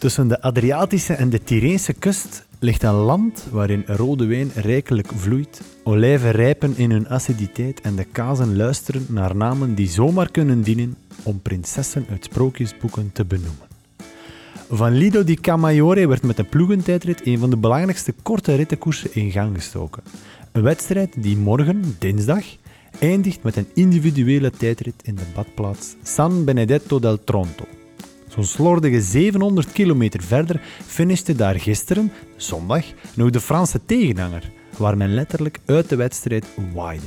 Tussen de Adriatische en de Tyreense kust ligt een land waarin rode wijn rijkelijk vloeit, olijven rijpen in hun aciditeit en de kazen luisteren naar namen die zomaar kunnen dienen om prinsessen uit sprookjesboeken te benoemen. Van Lido di Camaiore werd met de ploegentijdrit een van de belangrijkste korte rittenkoersen in gang gestoken. Een wedstrijd die morgen, dinsdag, eindigt met een individuele tijdrit in de badplaats San Benedetto del Tronto. Zo'n slordige 700 kilometer verder finishte daar gisteren, zondag, nog de Franse tegenhanger, waar men letterlijk uit de wedstrijd waaide.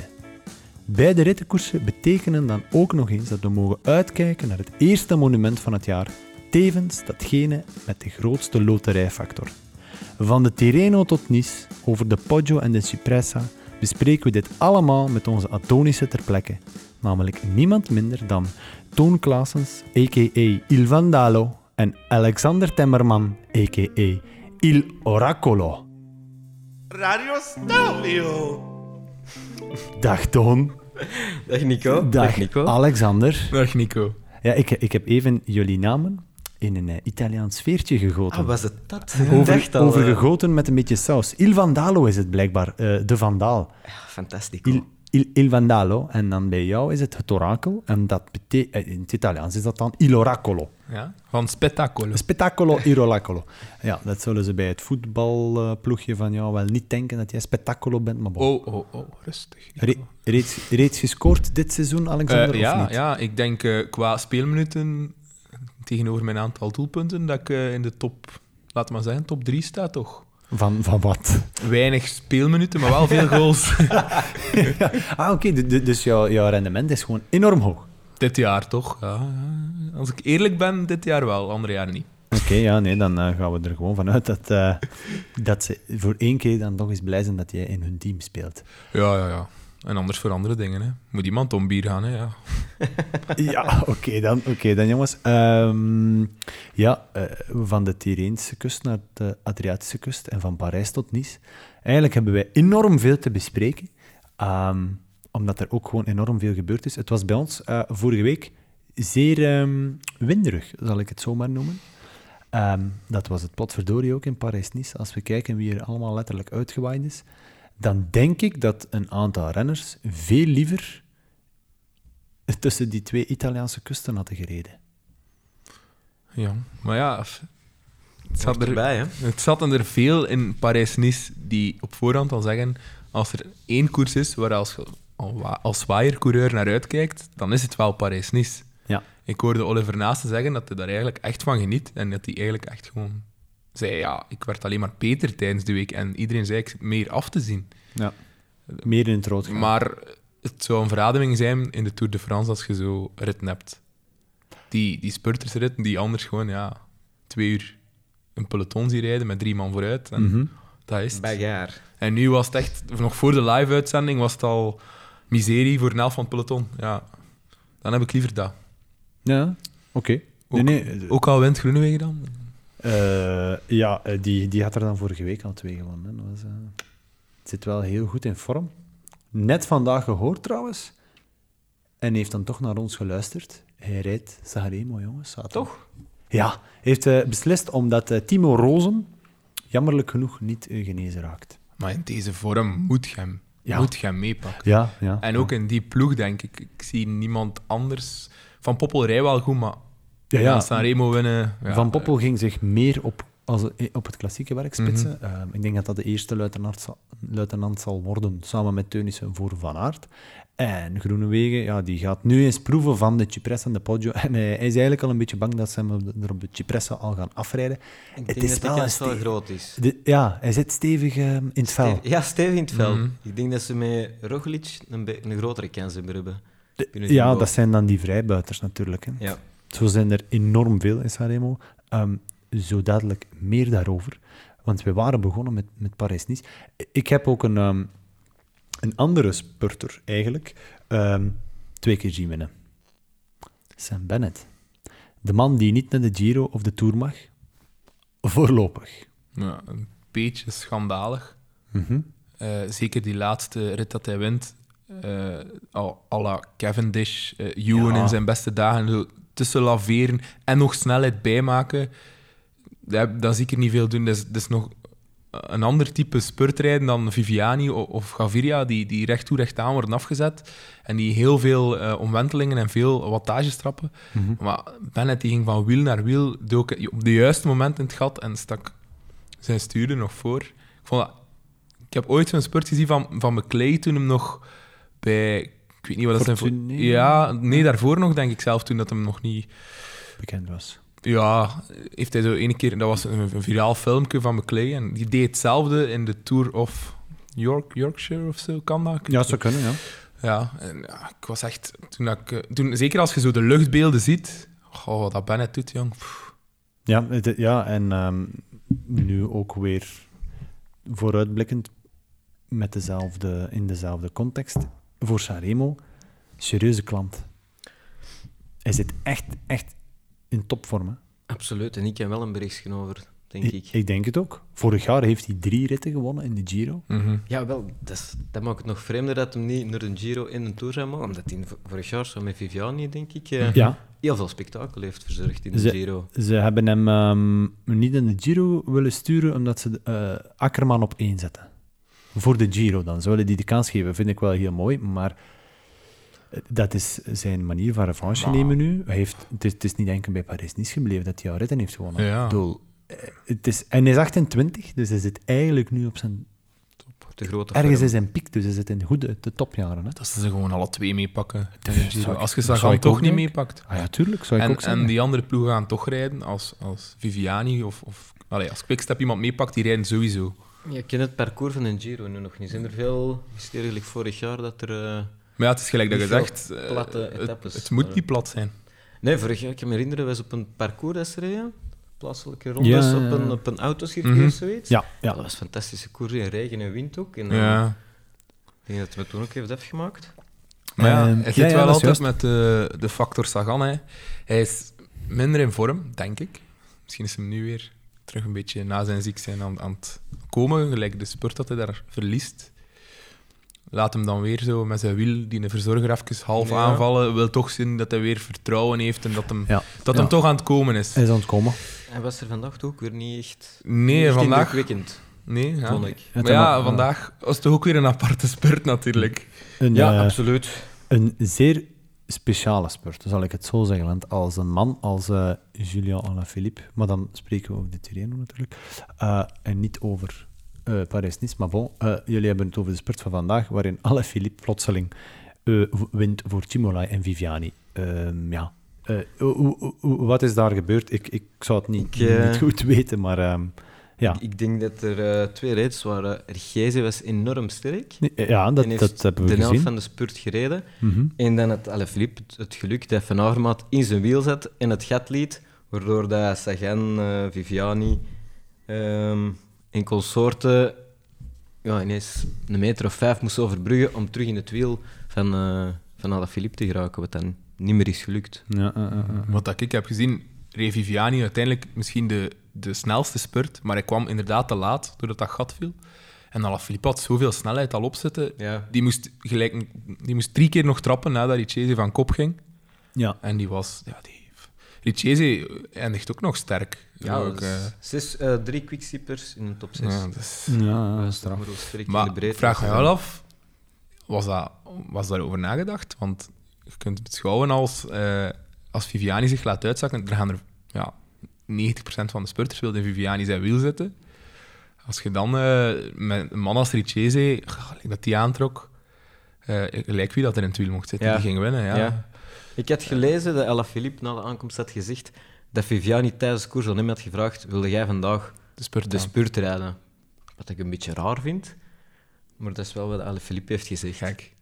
Beide rittenkoersen betekenen dan ook nog eens dat we mogen uitkijken naar het eerste monument van het jaar, tevens datgene met de grootste loterijfactor. Van de Tirreno tot Nice, over de Poggio en de Cipressa, bespreken we dit allemaal met onze Adonische ter plekke, namelijk niemand minder dan Toon Klaasens, a.k.a. Il Vandalo, en Alexander Temmerman, a.k.a. Il Oracolo. Radio Stelvio. Dag Toon. Dag Nico. Dag, Nico. Alexander. Dag Nico. Ja, ik, ik heb even jullie namen in een eh, Italiaans veertje gegoten. Ah, was het dat? over, al, eh, overgegoten met een beetje saus. Il Vandalo is het blijkbaar, eh, de vandaal. Ja, fantastico. Il, il, il Vandalo. En dan bij jou is het het orakel. En dat betekent, in het Italiaans is dat dan il oracolo. Ja? Van Spettacolo. Spettacolo il oracolo. Ja, dat zullen ze bij het voetbalploegje van jou wel niet denken dat jij spettacolo bent, maar bon. Oh, oh, oh, rustig. Re- reeds, reeds gescoord dit seizoen, Alexander, Eh, of ja, niet? ja, ik denk eh, qua speelminuten tegenover mijn aantal doelpunten dat ik eh, in de top, laat maar zeggen, top 3 sta toch. Van, van wat? Weinig speelminuten, maar wel veel goals. Ah, oké. Dus jouw, jouw rendement is gewoon enorm hoog. dit jaar toch? Ja. Als ik eerlijk ben, dit jaar wel, andere jaren niet. Oké, ja, nee, dan eh, gaan we er gewoon vanuit dat, eh, dat ze voor één keer dan toch eens blij zijn dat jij in hun team speelt. Ja, ja, ja. En anders voor andere dingen. Hè. Moet iemand om bier gaan, hè? Ja. Ja, oké dan, oké dan jongens. Ehm, ja, eh, van de Tyreense kust naar de Adriatische kust en van Parijs tot Nice. Eigenlijk hebben wij enorm veel te bespreken, ehm, omdat er ook gewoon enorm veel gebeurd is. Het was bij ons eh, vorige week zeer ehm, winderig, zal ik het zo maar noemen. Dat was het potverdorie ook in Parijs-Nice. Als we kijken wie er allemaal letterlijk uitgewaaid is, dan denk ik dat een aantal renners veel liever tussen die twee Italiaanse kusten hadden gereden. ja. Maar ja, het zat, er, erbij, hè? het zaten er veel in Parijs-Nice die op voorhand al zeggen, als er één koers is waar als, als waaiercoureur naar uitkijkt, dan is het wel Parijs-Nice. Ja. Ik hoorde Oliver Naasten zeggen dat hij daar eigenlijk echt van geniet en dat hij eigenlijk echt gewoon zei, ja, ik werd alleen maar beter tijdens de week en iedereen zei, ik meer af te zien. Ja. Meer in het rood gaan. Maar het zou een verademing zijn in de Tour de France als je zo ritten hebt. Die, die spurtersritten die anders gewoon ja, twee uur een peloton zien rijden met drie man vooruit. En Mhm. dat is het. Bagarre. En nu was het echt, nog voor de live-uitzending, was het al miserie voor een helft van het peloton. Ja, dan heb ik liever dat. Ja, oké. Ook, Nee, nee. ook al wint Groenewegen dan? Eh, ja, eh, die, die had er dan vorige week al twee gewonnen. Dat was, eh, het zit wel heel goed in vorm. Net vandaag gehoord trouwens. En heeft dan toch naar ons geluisterd. Hij rijdt Sanremo, jongens. zaterdag. Toch? Ja, heeft beslist omdat Timo Rozen jammerlijk genoeg niet genezen raakt. Maar in deze vorm moet je hem, Ja. moet je hem meepakken. Ja, ja. En ook in die ploeg, denk ik. Ik zie niemand anders. Van Poppel rijdt wel goed, maar Ja, ja, ja. Sanremo winnen... Ja, Van Poppel ging zich meer op, als, op het klassieke werk spitsen. Mhm. Ehm, ik denk dat dat de eerste luitenant zal, luitenant zal worden, samen met Teunissen voor Van Aert. En Groenewegen, ja, die gaat nu eens proeven van de Cipressa en de Poggio. En hij, hij is eigenlijk al een beetje bang dat ze hem op de- er op de Cipressa al gaan afrijden. Ik Het denk is dat wel kans wel groot is. De- ja, hij zit stevig ehm, in het vel. Ja, stevig in het vel. Mhm. Ik denk dat ze met Roglic een, een grotere kans hebben. De- ja, dat zijn dan die vrijbuiters natuurlijk. Hè. Ja. Zo zijn er enorm veel in Sanremo. Ehm, zo dadelijk meer daarover. Want we waren begonnen met, met Parijs-Nice. Ik heb ook een, ehm, een andere spurter eigenlijk ehm, twee keer zien winnen. Sam Bennett. De man die niet naar de Giro of de Tour mag. Voorlopig. Ja, een beetje schandalig. Mhm. Eh, zeker die laatste rit dat hij wint. al à la Cavendish, eh Ewan Ja. in zijn beste dagen. Tussen laveren en nog snelheid bijmaken. dat, dat zie ik er niet veel doen. Dat is, dat is nog een ander type spurtrijden dan Viviani of Gaviria, die, die recht toe recht aan worden afgezet en die heel veel eh, omwentelingen en veel wattages trappen. Maar Bennett die ging van wiel naar wiel, dook op de juiste moment in het gat en stak zijn stuur er nog voor. Ik, vond dat, ik heb ooit zo'n spurt gezien van, van McClay toen hem nog bij... Ik weet niet wat dat zijn... voor-? Ja, nee, daarvoor nog, denk ik zelf, toen dat hem nog niet... Bekend was. Ja, heeft hij zo ene keer... Dat was een, een viraal filmpje van McClay en die deed hetzelfde in de Tour of York, Yorkshire of zo, kan dat? Ja, dat zou kunnen, ja. Ja, en ja, ik was echt... Toen ik, eh, toen, zeker als je zo de luchtbeelden ziet... Oh, wat dat Bennett doet, jong. Pff. Ja, het- ja en ehm, nu ook weer vooruitblikkend met dezelfde, in dezelfde context. Voor Sanremo, serieuze klant. Hij zit echt, echt in topvorm. hè. Absoluut. En ik heb wel een berichtje over, denk ik. Ik, ik denk het ook. Vorig jaar heeft hij drie ritten gewonnen in de Giro. Mhm. Ja, wel, dat, is- dat maakt het nog vreemder dat hem niet naar een Giro in een Tour zou maken. Omdat hij v- vorig jaar zo met Viviani, denk ik, eh, Ja, heel veel spektakel heeft verzorgd in de Ze- Giro. ze hebben hem ehm, niet in de Giro willen sturen, omdat ze eh Akkerman op één zetten. Voor de Giro dan. Ze willen die de kans geven, vind ik wel heel mooi, maar dat is zijn manier van revanche Maar- nemen nu. Hij heeft, het, is, het is niet enkel bij Paris-Nice gebleven dat hij al ritten heeft gewonnen. Ja. Ik bedoel, eh, het is, en hij is 28, dus hij zit eigenlijk nu op zijn... De grote Ergens is zijn piek, dus hij zit in de goede de topjaren. Hè? Dat ze ze gewoon alle twee meepakken. Als je Sagan ik toch niet meepakt. Ah ja, tuurlijk, zou ik En, ook en die andere ploegen gaan toch rijden als, als Viviani of, of allee, als Quickstep iemand meepakt, die rijden sowieso. Je kent het parcours van een Giro nu nog niet. Zijn er veel, is het eigenlijk vorig jaar dat er... eh, Maar ja, het is gelijk dat je zegt, eh, platte het, etappes, het moet maar- niet plat zijn. Nee, vorig jaar, ik kan me herinneren, was op een parcours dat ze reden. Plaatselijke rondes, Ja, ja, ja. op een, op een autocircuit Mhm. of zoiets. Ja, Ja, dat was een fantastische koers in regen en wind ook. En, eh, Ja. Ik denk dat we het toen ook heeft afgemaakt. Maar ja, Ehm, het ja, zit ja, wel altijd met de, de factor Sagan. Hè. Hij is minder in vorm, denk ik. Misschien is hem nu weer terug een beetje na zijn ziek zijn aan, aan het komen. Gelijk de spurt dat hij daar verliest. Laat hem dan weer zo met zijn wiel, die een verzorger even half Ja. aanvallen. Wil toch zien dat hij weer vertrouwen heeft en dat hem, Ja. dat Ja. hem toch aan het komen is. Hij is aan het komen. Hij was er vandaag ook weer niet echt... Nee, niet echt vandaag... indrukwekkend, Nee, ja. vond ik. Maar Het ja, vandaag was toch ook weer een aparte spurt natuurlijk. Een, Ja, eh, absoluut. Een zeer speciale spurt, zal ik het zo zeggen. Want als een man als eh Julien Alaphilippe, maar dan spreken we over de Tirreno natuurlijk, eh, en niet over eh Paris-Nice, maar bon, jullie hebben het over de spurt van vandaag, waarin Alaphilippe plotseling wint voor Cimolai en Viviani. Ehm, ja. Wat is daar gebeurd? Ik, ik zou het niet, Ik, niet goed weten, maar ehm, ja. Ik denk dat er eh, twee rijders waren. Ergeze was enorm sterk. Ja, dat, heeft dat hebben we de helft van de spurt gereden. Mhm. En dan had Alaphilippe het, het geluk dat Van Avermaat in zijn wiel zat en het gat liet, waardoor dat Sagan, eh, Viviani ehm, en consorten ja, ineens een meter of vijf moesten overbruggen om terug in het wiel van, eh van Alaphilippe te geraken, wat dan niet meer is gelukt. Ja. Wat dat ik heb gezien, reed Viviani uiteindelijk misschien de, de snelste spurt, maar hij kwam inderdaad te laat doordat dat gat viel. En Alaphilippe had zoveel snelheid al opzetten. Ja. Die moest, gelijk, die moest drie keer nog trappen nadat Richese van kop ging. ja. En die was... Ja, die, Richese eindigt ook nog sterk. Ja, Ook, dus eh, zes, eh, drie quickskippers in de top 6. ja, dus- Ja, straf. Maar vraag je wel af, was, dat, was daarover nagedacht? Want je kunt het beschouwen als, eh, als Viviani zich laat uitzakken, er gaan er ja, 90% van de spurters in Viviani zijn wiel zitten. Als je dan eh, met een man als Richese, dat die aantrok, eh gelijk wie dat er in het wiel mocht zitten, Ja. die ging winnen. Ja. Ja. Ik had gelezen dat Alaphilippe na de aankomst had gezegd dat Viviani tijdens de koers aan hem had gevraagd wilde jij vandaag De spurt de spurt rijden? Wat ik een beetje raar vind, maar dat is wel wat Alaphilippe heeft gezegd. Gek.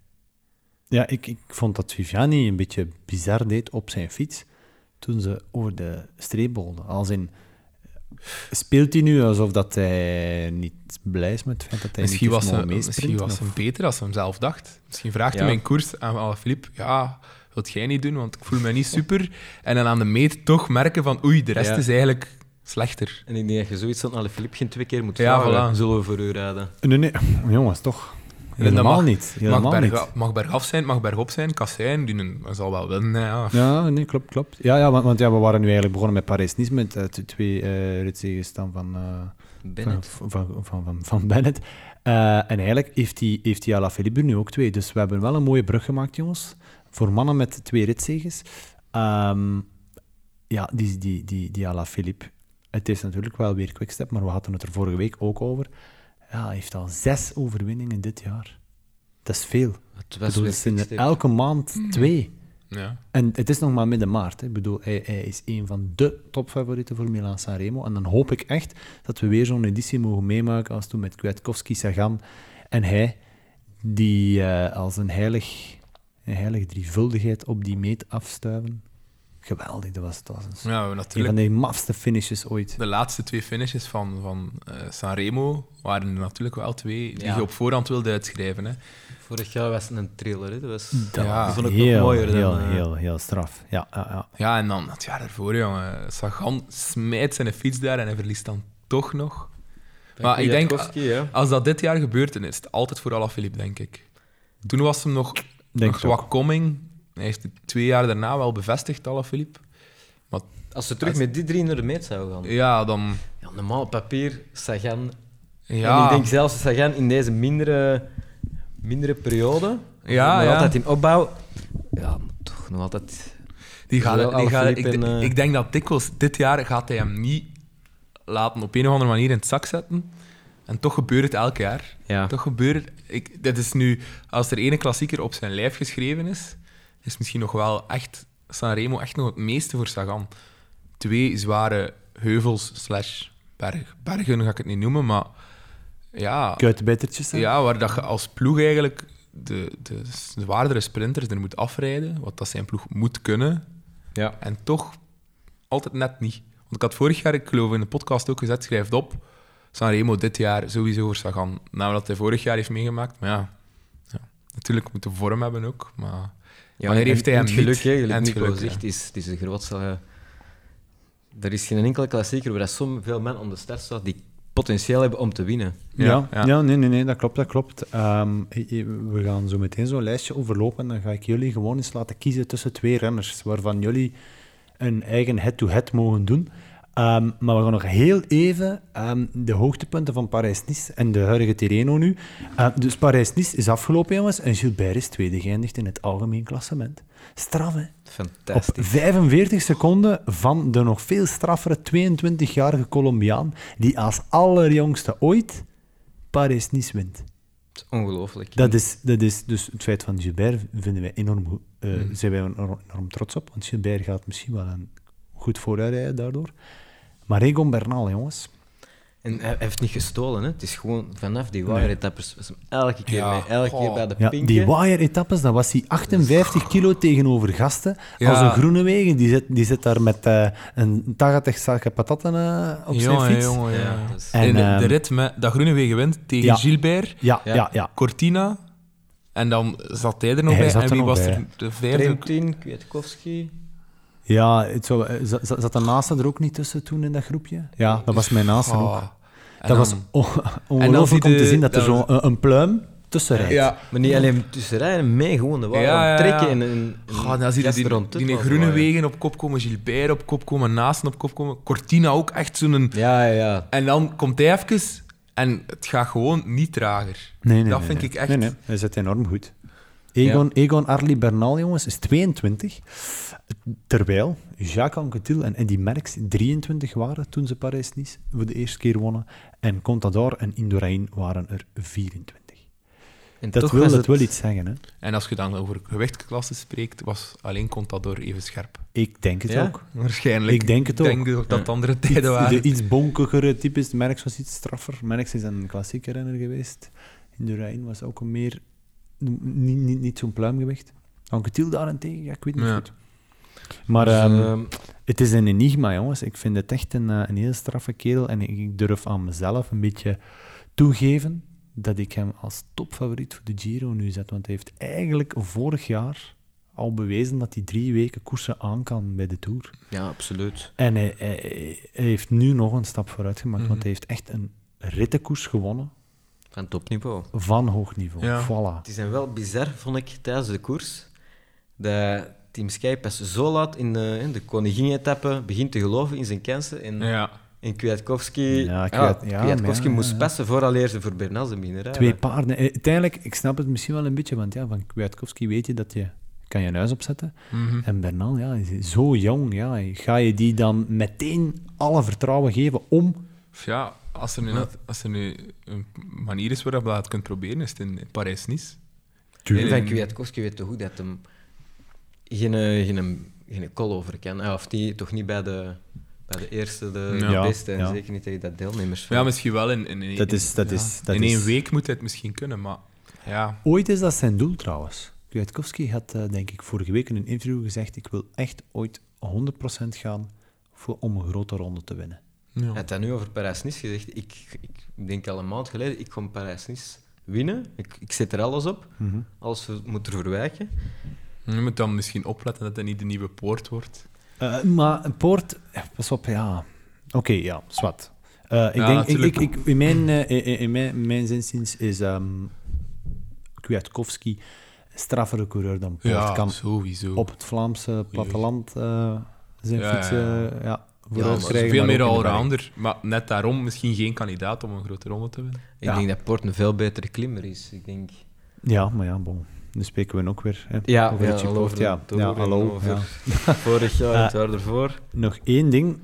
Ja, ik, ik vond dat Viviani een beetje bizar deed op zijn fiets toen ze over de streep bolden. Als in, speelt hij nu alsof dat hij niet blij is met het feit dat hij Misschien niet was, misschien was hem beter als hij hem zelf dacht. Misschien vraagt Ja. hij mijn koers aan Alaphilippe, ja, wilt jij niet doen, want ik voel me niet super. En dan aan de meet toch merken van, oei, de rest Ja. is eigenlijk slechter. En ik denk dat je zoiets aan Alaphilippe geen twee keer moet Ja, vragen. voilà. Zullen we voor u rijden? Nee, nee, jongens, toch. Helemaal mag- niet. mag, Helemaal niet. mag bergaf zijn, mag bergop zijn. Kassijn, die een- zal wel winnen. Ja. Ja, nee, klopt, klopt. Ja, ja want, want ja, we waren nu eigenlijk begonnen met Parijs-Nice met eh, twee eh ritzegens dan van, eh, Bennett. van, van, van, van, van Bennett. Eh, en eigenlijk heeft die, heeft die Alaphilippe er nu ook twee. Dus we hebben wel een mooie brug gemaakt, jongens. Voor mannen met twee ritzegens. Ehm, ja, die, die, die, die Alaphilippe. Het is natuurlijk wel weer quickstep, maar we hadden het er vorige week ook over. Ja, hij heeft al zes overwinningen dit jaar. Dat is veel. Het was bedoel, het zijn er elke maand twee. Ja. En het is nog maar midden maart. Hè. Ik bedoel, hij, hij is een van de topfavorieten voor Milan Sanremo. En dan hoop ik echt dat we weer zo'n editie mogen meemaken als toen met Kwiatkowski, Sagan en hij, die eh, als een heilig, een heilig drievuldigheid op die meet afstuiven. Geweldig, dat was, dat was een, ja, een van natuurlijk. de mafste finishes ooit. De laatste twee finishes van, van eh, Sanremo waren er natuurlijk wel twee die Ja. je op voorhand wilde uitschrijven. Hè. Vorig jaar was het een thriller. Hè. Dat was, Dat Ja, die vond ik heel, nog mooier dan... heel, eh, heel, heel straf. Ja, ja, ja. Ja, en dan het jaar ervoor, jongen. Sagan smijt zijn fiets daar en hij verliest dan toch nog. Maar ik denk-. Als dat dit jaar gebeurt, dan is het altijd voor Alaphilippe, denk ik. Toen was hem nog, Denk nog wat coming. Hij heeft het twee jaar daarna wel bevestigd, Alaphilippe. Als ze terug met die drie naar de meet zouden gaan. Ja, dan... Ja, normaal papier, Sagan. Ja, En ik denk zelfs Sagan in deze mindere, mindere periode, Ja, maar ja. altijd in opbouw, ja, toch nog altijd... Die gaat, die gaat, ik, en, eh, ik denk dat dikwijls dit jaar gaat hij hem niet laten op een of andere manier in het zak zetten. En toch gebeurt het elk jaar. Ja. Toch gebeurt het. Ik, dit is nu, als er ene klassieker op zijn lijf geschreven is, is misschien nog wel echt Sanremo echt nog het meeste voor Sagan. Twee zware heuvels slash berg. Bergen ga ik het niet noemen, maar ja, Kuitenbijtertjes. hè? ja, waar dat je als ploeg eigenlijk de, de zwaardere sprinters er moet afrijden, wat dat zijn ploeg moet kunnen, Ja. en toch altijd net niet. Want ik had vorig jaar, ik geloof in de podcast ook gezet, schrijf het op, Sanremo dit jaar sowieso voor Sagan. Nou, wat hij vorig jaar heeft meegemaakt, maar ja, ja. natuurlijk moet hij vorm hebben ook, maar... Ja, Wanneer en- heeft hij hem het geluk, niet? hè, gelijk En geluk, zegt, ja. is, het is de grootste... eh, er is geen enkele klassieker waar zoveel men aan de start staat die potentieel hebben om te winnen. Ja, Ja, nee, nee, nee, dat klopt, dat klopt. Ehm, we gaan zo meteen zo'n lijstje overlopen en dan ga ik jullie gewoon eens laten kiezen tussen twee renners, waarvan jullie een eigen head-to-head mogen doen. Ehm, maar we gaan nog heel even ehm, de hoogtepunten van Parijs-Nice en de huidige Tirreno nu. Ehm, dus Parijs-Nice is afgelopen, jongens, en Gilbert is tweede geëindigd in het algemeen klassement. Straf, hè? Op Fantastisch. 45 seconden van de nog veel straffere 22-jarige Colombiaan, die als allerjongste ooit Parijs-Nice wint. Het is ongelooflijk. Dat is, dat is dus het feit van Gilbert vinden wij enorm, eh, Mhm. zijn wij enorm, enorm trots op, want Gilbert gaat misschien wel een goed vooruitrijden daardoor. Maar Egon Bernal, jongens. En hij heeft niet gestolen, hè. Het is gewoon vanaf die wire-etappes. elke keer Ja, mee, elke keer goh. bij de Ja, pinken. die wire-etappes, dat was hij 58 kilo tegenover gasten. Ja. Als een Groenewegen, die zit, die zit daar met eh, een 80 zakken patatten eh, op zijn fiets. jongen, ja. En, En, de, ehm, de rit met, dat Groenewegen wint tegen Ja. Gilbert, Ja, Ja. ja, ja. Cortina, en dan zat hij er nog Hij bij. En wie was bij. er de vijfde? Trentin, Kwiatkowski. Ja, het zou, eh, zat, zat de naaste er ook niet tussen toen in dat groepje? Ja, dat was mijn naaste Oh. ook. En Dat was dan- on- zie ongelooflijk om je te zien dat er dat zo een, een pluim tussen rijdt. Ja, Maar niet alleen tussen rijden, mee gewoon de Ja, ja, trekken ja. en, en, en Goh, dan zie je die, rond die, was groene wegen op kop komen, Gilbert op kop komen, Naasten op kop komen, Cortina ook echt zo'n... Ja, ja, ja. En dan komt hij even en het gaat gewoon niet trager. Nee, nee, Dat nee, vind nee. ik echt- Nee, nee, hij zit enorm goed. Egon, Egon Arlie Bernal, jongens, is 22. Terwijl Jacques Anquetil en Eddy Merckx 23 waren toen ze Parijs-Nice voor de eerste keer wonnen. En Contador en Indurain waren er 24. En Dat wil, was dat het... wil iets zeggen, hè? En als je dan over gewichtklassen spreekt, was alleen Contador even scherp. Ik denk het Ja? ook. Waarschijnlijk. Ik denk het ook. denk dat dat andere Iets, tijden waren. de iets bonkigere types. Merckx was iets straffer. Merckx is een klassieke renner geweest. Indurain was ook een meer... Niet, niet, niet zo'n pluimgewicht. Anquetil daarentegen, ja, ik weet niet Ja. goed. Maar Dus, ehm, ehm, het is een enigma, jongens. Ik vind het echt een, eh, een heel straffe kerel. En ik, durf aan mezelf een beetje toegeven dat ik hem als topfavoriet voor de Giro nu zet. Want hij heeft eigenlijk vorig jaar al bewezen dat hij drie weken koersen aan kan bij de Tour. ja, absoluut. En hij, hij- hij heeft nu nog een stap vooruit gemaakt, Mhm. want hij heeft echt een rittenkoers gewonnen. Van topniveau. van hoog niveau. Ja. Voilà. Het is een wel bizar, vond ik, tijdens de koers. Dat Team Sky pas zo laat in de, in de koningin-etappe begint te geloven in zijn kansen. En, Ja. en Kwiatkowski, Ja, Kwiat- ja, Kwiatkowski ja, moest ja. passen vooraleer ze voor Bernal zijn. Twee paarden. Eh, Uiteindelijk, ik snap het misschien wel een beetje, want ja, van Kwiatkowski weet je dat je kan je een huis opzetten. Mhm. En Bernal, ja, is zo jong. Ja, ga je die dan meteen alle vertrouwen geven om... Ja, als er, nu, net- als er nu een manier is waarop je dat kunt proberen, is het in Parijs-Nice. En van En- Kwiatkowski weet toch goed dat hem geen, eh, geen, geen call over kan. Ah, Of die, toch niet bij de, bij de eerste, de, beste. En ja. zeker niet tegen dat deelnemers. Ja, misschien wel in, in, in, Dat is- dat ja, is- dat in is- één week moet hij het misschien kunnen, maar ja. Ooit is dat zijn doel, trouwens. Kwiatkowski had, eh, denk ik, vorige week in een interview gezegd ik wil echt ooit 100% gaan voor, om een grote ronde te winnen. ja. Hij had dat nu over Parijs-Nice gezegd. Ik, ik denk al een maand geleden, ik ga Parijs-Nice winnen. Ik, ik zet er alles op. Alles ver- moet er verwijken. Je moet dan misschien opletten dat hij niet de nieuwe poort wordt. Eh, maar een poort, eh, pas op, ja. Oké, ja, zwart. Eh, ik Ja, denk, ik, natuurlijk. ik, ik- in mijn, in, in mijn, mijn zinziens is ehm Kwiatkowski een straffere coureur dan Poort. Ja, kan sowieso. op het Vlaamse platteland eh, zijn Ja, fiets ja, vooruit krijgen. veel meer allrounder, maar net daarom misschien geen kandidaat om een grote ronde te winnen. Ik Ja. denk dat Poort een veel betere klimmer is. Ik denk... Ja, maar ja, bon. Nu spreken we ook weer hè, Ja, over ja, over de Ja, ja, hallo. over- ja. Vorig jaar en het jaar ervoor. Nog één ding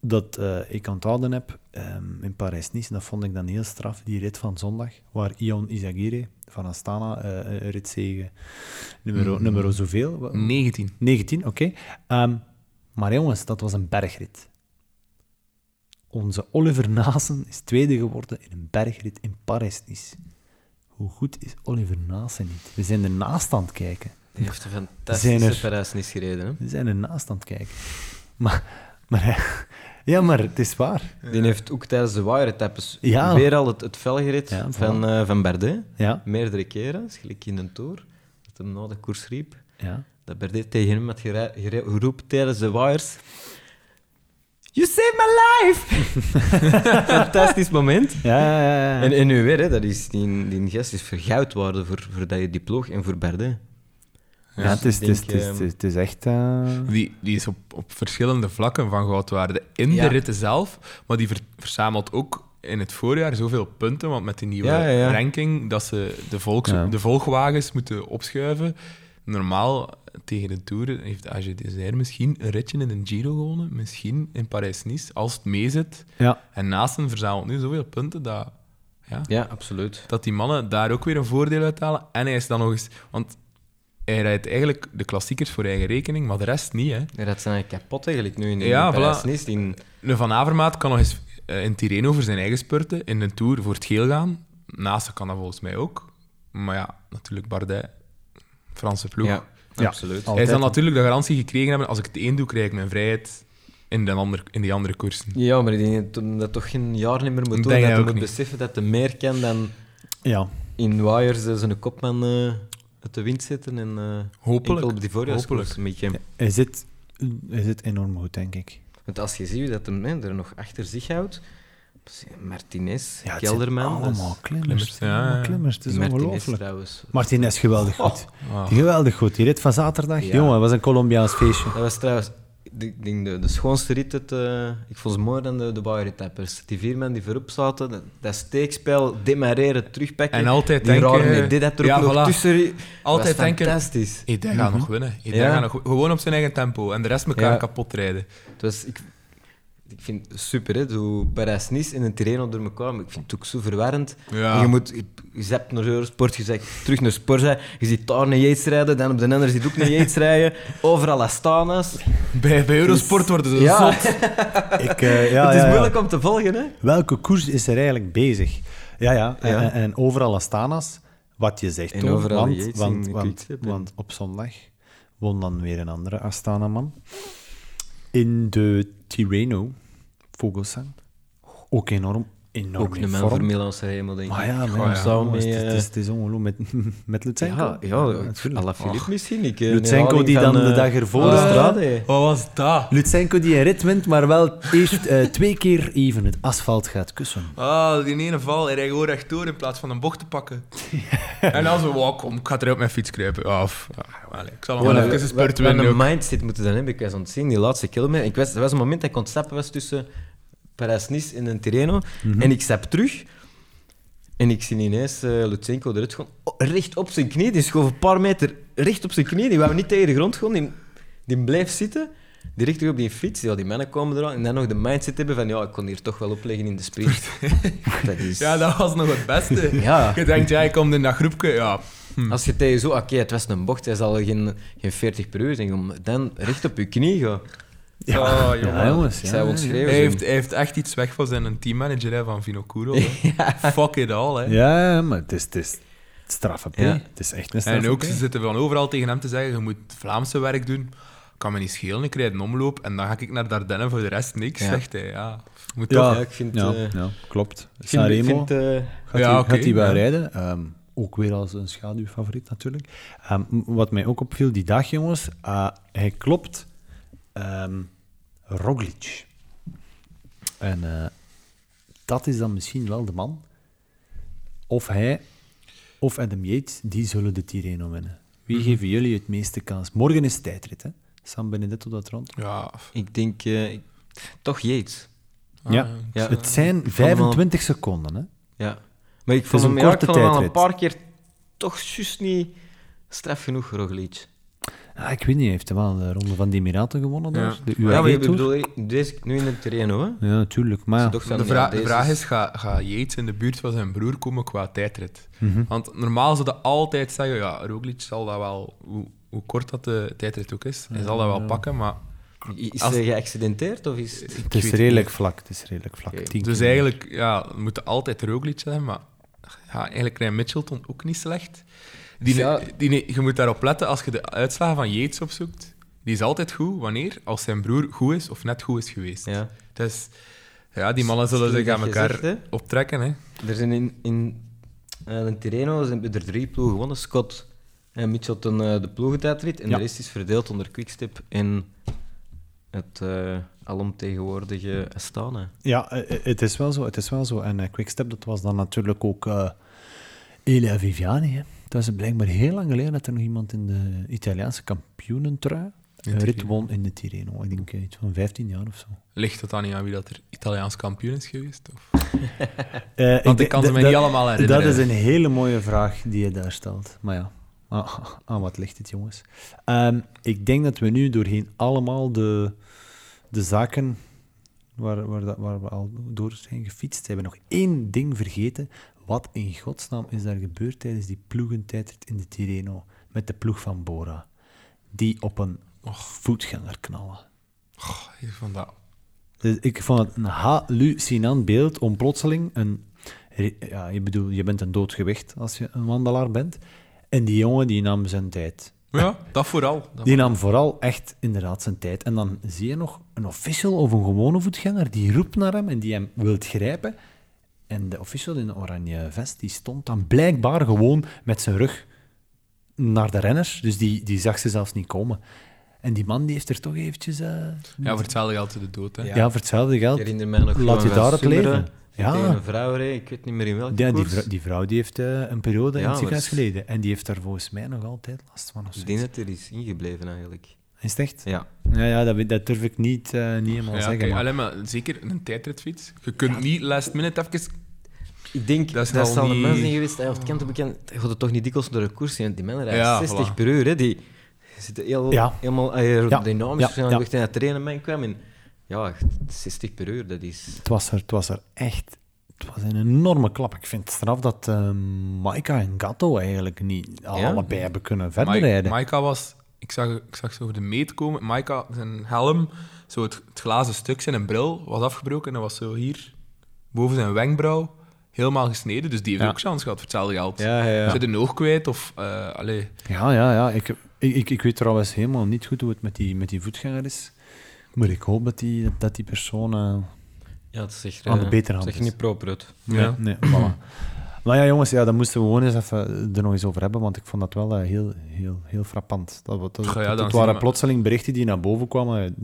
dat eh, ik onthouden heb ehm, in Parijs-Nice, dat vond ik dan heel straf, die rit van zondag, waar Ion Izagirre van Astana eh een ritzege nummer, nummer zoveel, wa- 19. 19, oké. Ehm, maar jongens, dat was een bergrit. Onze Oliver Naassen is tweede geworden in een bergrit in Parijs-Nice. Hoe goed is Oliver Naassen niet? We zijn ernaast aan het kijken. Die heeft een fantastische Parijs-Nice gereden. Hè? We zijn ernaast aan het kijken. Maar, maar ja, maar het is waar. Die heeft ook tijdens de wire-etappes Ja. weer al het, het vel gered Ja, van, eh, van Bardet. Ja, Meerdere keren, gelijk in een tour. Dat hem na de koers riep. ja. Dat Bardet tegen hem had geroepen tijdens de wires. You saved my life! Fantastisch moment. Ja, ja, ja. ja. En, en nu weer, hè, dat is, die, die gest is vergoud worden voor, voor dat je die ploeg en voor Bardet. Ja, het, is, ik het, is, het, is, het is echt... eh, Die, die is op, op verschillende vlakken van goud waard. In Ja. de ritten zelf, maar die ver- verzamelt ook in het voorjaar zoveel punten, want met die nieuwe Ja, ja, ja. ranking, dat ze de, volks, Ja. de volgwagens moeten opschuiven. Normaal, tegen de Tour, heeft AG Desert misschien een ritje in een Giro gewonnen, misschien in Parijs-Nice, als het meezit. ja, En naast hem verzamelt nu zoveel punten dat, ja, Ja, absoluut. dat die mannen daar ook weer een voordeel uit halen. En hij is dan nog eens... Want hij rijdt eigenlijk de klassiekers voor eigen rekening, maar de rest niet, hè. Dat zijn kapot eigenlijk nu in de Ja. Parijs-Nice. Die- Een Van Avermaat kan nog eens eh, in Tirreno voor zijn eigen spurten in een Tour voor het geel gaan. Naast kan dat volgens mij ook. Maar ja, natuurlijk Bardet, Franse ploeg. Ja, Ja. absoluut. Hij zal natuurlijk de garantie gekregen hebben, als ik het één doe, krijg ik mijn vrijheid in, de ander, in die andere koersen. Ja, maar ik denk dat toch geen jaar niet meer moet doen. denk Dat moet niet. beseffen dat hij meer kan dan ja. in Wires eh, zijn kopman eh uit de wind zitten en eh Hopelijk. op die voorjaarskoers een beetje. Hij, zit, hij zit enorm goed, denk ik. Want als je ziet dat hem hè, er nog achter zich houdt, Martinez, Ja, Kelderman, allemaal klimmers. ja, allemaal ja. klimmers. Het is die Martinez ongelooflijk. trouwens. Martinez, geweldig goed. Ah. Geweldig goed. Die rit van zaterdag, Ja. jongen, dat was een Colombiaans feestje. Dat was trouwens de, ik denk de, de schoonste rit. Het, eh, ik vond ze mooier dan de, de Bauer-etappers. Die vier man die voorop zaten, dat, dat steekspel, demareren, terugpakken. En altijd die denken- rare idee dat er Ja, ook nog voilà. tussen... Altijd denken, fantastisch. die gaat nog winnen. Die Ja. gaat nog, gewoon op zijn eigen tempo. En de rest elkaar Ja. kapot rijden. Het was, ik, ik vind het super, hè, zo Parijs-Nice en een terrein door elkaar. Maar ik vind het ook zo verwarrend. Ja. En Je, moet, je, je zapt naar Eurosport, je zegt terug naar Sporza, je ziet daar een Yates rijden, dan op de andere ziet ook een Yates rijden. Overal Astana's. Bij, bij Eurosport worden ze Ja, zot. Ik, eh, ja, het is moeilijk om te volgen, hè? Welke koers is er eigenlijk bezig? Ja, ja. En, overal Astana's, wat je zegt, En overal want, Yates want, in want, want op zondag won dan weer een andere Astana-man. In de Tirreno, Vogelsang. Ook enorm. Enorm Ook in een man voor Milanse hemel, denk ik. Maar ja, maar Oh ja, samen jongens, met, het, is, eh, het is- is ongelooflijk met, met Lutsenko. Ja, ja, natuurlijk. Alaphilippe misschien. Ik, eh, Lutsenko een die dan van, de eh, dag ervoor... Andrade. Wat was dat? Lutsenko die een rit wint, maar wel eerst eh, twee keer even het asfalt gaat kussen. Ah, die ene val, hij rijdt gewoon rechtdoor in plaats van een bocht te pakken. En dan zo, wow, kom, ik ga er op mijn fiets kruipen. Ja, of, ja, ik zal nog wel Ja, even een wat- spurt wat winnen een ook. mindset moeten dan hebben. Ik was aan het zien, die laatste kilometer. Ik was, er was een moment dat ik aan het stappen was tussen Parijs-Nice en een Tirreno. Mhm. En ik stap terug. En ik zie ineens eh Lutsenko eruit gewoon oh, recht op zijn knie. Die schoof een paar meter recht op zijn knie. Die wou niet tegen de grond gaan. Die, die bleef zitten. Die richting op die fiets. Ja, die mannen komen eraan. En dan nog de mindset hebben van ja, ik kon hier toch wel opleggen in de sprint. dat is... Ja, dat was nog het beste. Ja. Je denkt, ja, je komt in dat groepje, ja. Hm. Als je tegen zo, oké, het was een bocht, hij zal geen, geen 40 per uur zijn, dan recht op je knie gaan. Ja, Ja, jongen. jongens. Ja. Hij heeft, hij heeft echt iets weg van zijn teammanager hè, van Vinocuro. hè. Fuck it all, hè. ja. Maar het is, het is het straffe P. Ja. Het is echt een straffe En ook, ze zitten van overal tegen hem te zeggen, je moet Vlaamse werk doen. Kan me niet schelen, ik krijg een omloop en dan ga ik naar Dardenne voor de rest niks, Ja. zegt hij. Ja, moet Ja, toch... Ja, ik vind, ja, eh, ja, klopt. ik vind, Sanremo vind, eh, gaat Ja, hij oké, gaat hij wel ja. rijden. Ehm, ook weer als een schaduwfavoriet natuurlijk. Ehm, wat mij ook opviel die dag, jongens, eh, hij klopt ehm Roglic. En eh, dat is dan misschien wel de man. Of hij of Adam Yates, die zullen de Tirreno winnen. Wie Mhm. geven jullie het meeste kans? Morgen is tijdrit, hè? Sam Benedetto dat rond. Ja, ik denk eh, ik- toch Yates. ah, Ja. Ja. Het zijn vond hem al- 25 seconden, hè? Ja. Maar ik is vond hem, een ja, ik korte vond hem al een tijdrit. paar keer toch juist niet straf genoeg, Roglic. Ah, ik weet niet, hij heeft wel de Ronde van de Emiraten gewonnen Ja. daar. De Ja, maar je UAE-tour. bedoel, deze nu in het terreno, hè? Ja, natuurlijk. Maar De, ja, vraag is, gaat ga Yates in de buurt van zijn broer komen qua tijdrit? Mhm. Want normaal zou je altijd zeggen, ja, Roglic zal dat wel, hoe, hoe kort dat de tijdrit ook is, hij zal dat wel pakken, maar... Is Als- hij geaccidenteerd of is... Het is redelijk vlak. Het is redelijk vlak. Oké. 10 Dus kilometer. eigenlijk, ja, we moeten altijd Roglic zijn, maar ja, eigenlijk rijdt Mitchelton ook niet slecht. Die, Ja. die, je moet daarop letten als je de uitslagen van Yates opzoekt. Die is altijd goed wanneer als zijn broer goed is of net goed is geweest. Ja. Dus ja, die mannen zullen zich aan elkaar hè. optrekken. Hè. Er zijn in, in eh, een Tirreno zijn er drie ploegen gewonnen. Scott en Mitchelton eh, de ploegentijdrit. En Ja. de rest is verdeeld onder Quickstep en het eh alomtegenwoordige Astana. Ja, eh, eh, het is wel zo. Het is wel zo. En eh, Quickstep, dat was dan natuurlijk ook eh Elia Viviani. Hè. Het was blijkbaar heel lang geleden dat er nog iemand in de Italiaanse kampioenentrui een rit Tirreno. won in de Tirreno. Ik denk eh, iets van 15 jaar of zo. Ligt het dan niet aan wie dat er Italiaans kampioen is geweest? Of? Eh, Want ik kan ze dat- mij dat- niet allemaal herinneren. Dat is een hele mooie vraag die je daar stelt. Maar ja, ah, aan wat ligt het, jongens? Ehm, ik denk dat we nu doorheen allemaal de, de zaken waar, waar, dat- waar we al door zijn gefietst, hebben nog één ding vergeten. Wat in godsnaam is daar gebeurd tijdens die ploegentijdrit in de Tirreno met de ploeg van Bora? Die op een voetganger knallen. Oh, ik vond dat... Dus ik vond het een hallucinant beeld om plotseling een... Ja, je bedoel, je bent een doodgewicht als je een wandelaar bent. En die jongen die nam zijn tijd. Ja, dat vooral. Dat Die nam vooral echt inderdaad zijn tijd. En dan zie je nog een official of een gewone voetganger die roept naar hem en die hem wilt grijpen. En de official in een oranje vest die stond dan blijkbaar gewoon met zijn rug naar de renners. Dus die, die zag ze zelfs niet komen. En die man die heeft er toch eventjes... eh, Ja, voor hetzelfde geld de dood. Hè. ja, voor hetzelfde Ik geld. herinner mij nog Laat je daar het leven. Ja. Tegen een vrouw reed, ik weet niet meer in welke Ja, die die vrouw die heeft eh, een periode in Ja, het ziekenhuis geleden. En die heeft daar volgens mij nog altijd last van. Ik denk dat er is ingebleven eigenlijk. Is het echt? Ja. Ja, ja dat, durf ik niet, eh, niet helemaal Ja, zeggen. maar- alleen maar zeker een tijdritfiets. Je kunt niet last minute even... Ik denk, Dat dat, is dat al de zijn geweest, hij heeft kent op bekend, gaat het toch niet dikwijls door de koers zien, die mannen rijden Ja, 60 voilà. per uur, hè, die zitten heel, Ja. helemaal aerodynamisch, Ja, ja, ja, ja, ja. ja. het trainen mee kwam en ja, 60 per uur, dat is... Het, was er, het was er echt... Het was een enorme klap. Ik vind het straf dat eh Maika en Gatto eigenlijk niet al Ja? allebei hebben kunnen verder rijden. Maika was... Ik zag, ik zag zo over de meet komen. Maika, zijn helm, zo het, het glazen stuk, zijn bril was afgebroken. En dat was zo hier, boven zijn wenkbrauw, helemaal gesneden. Dus die heeft Ja. ook kans gehad voor hetzelfde geld. Ja, ja, Zit een oog kwijt of... eh allee. Ja, ja, ja. Ik, ik, ik, ik weet trouwens helemaal niet goed hoe het met die, met die voetganger is. Maar ik hoop dat die, dat die persoon... eh, Ja, het is echt, Aan de eh, betere hand is. niet proper uit. Ja. Nee, voilà. Maar ja, jongens, ja, daar moesten we gewoon eens even er nog eens over hebben, want ik vond dat wel eh, heel, heel, heel frappant. Dat, dat, ja, waren we- plotseling berichten die naar boven kwamen,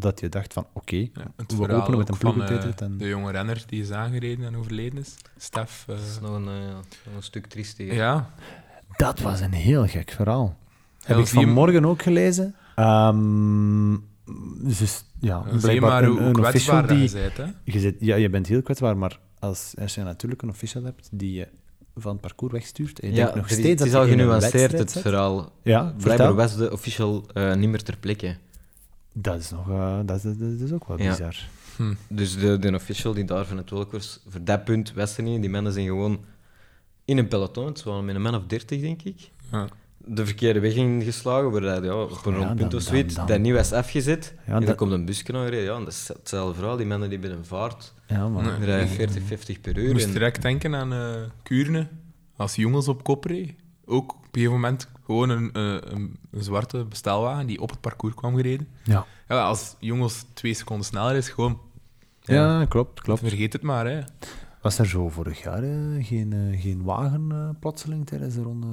dat je dacht van, oké, Ja, het We verhaal openen met een eh, en- De jonge renner die is aangereden en overleden is. Stef. eh, Dat is nog een, ja, nog een stuk triestiger. ja, dat was een heel gek verhaal. Heb Ja, ik vanmorgen ook gelezen. Ehm, dus, ja, blijkbaar maar een, hoe een kwetsbaar die... je bent. Hè? Je, zit, ja, je bent heel kwetsbaar, maar als, als je natuurlijk een official hebt die je van het parcours wegstuurt, en je Ja, denkt nog is- steeds het is dat al genuanceerd, het verhaal. Ja, Blijkbaar was de official eh, niet meer ter plekke. Dat is, nog, eh, dat, is, dat is ook wel Ja. bizar. Hm. Dus de, de official die daar van het welk was, voor dat punt wist er niet. Die mannen zijn gewoon in een peloton, het waren met een man of 30, denk ik, Ja. De verkeerde weg ingeslagen, waar hij ja, op een Ja, rond punt dan- of zoiets, dat niet was afgezet. Ja, en dan dat- komt een busje aangereden. Ja, en dat is hetzelfde verhaal. Die mannen die bij een vaart Ja, maar... Nee. rijden 40, 50 per Ik uur. moest en- direct denken aan eh Kuurne, als jongens op kop reed. Ook op een gegeven moment gewoon een, eh, een, een zwarte bestelwagen die op het parcours kwam gereden. Ja. Ja, als jongens twee seconden sneller is, gewoon Ja, klopt, klopt. vergeet het maar. Hè. Was er zo vorig jaar eh, geen, geen wagen plotseling tijdens de ronde?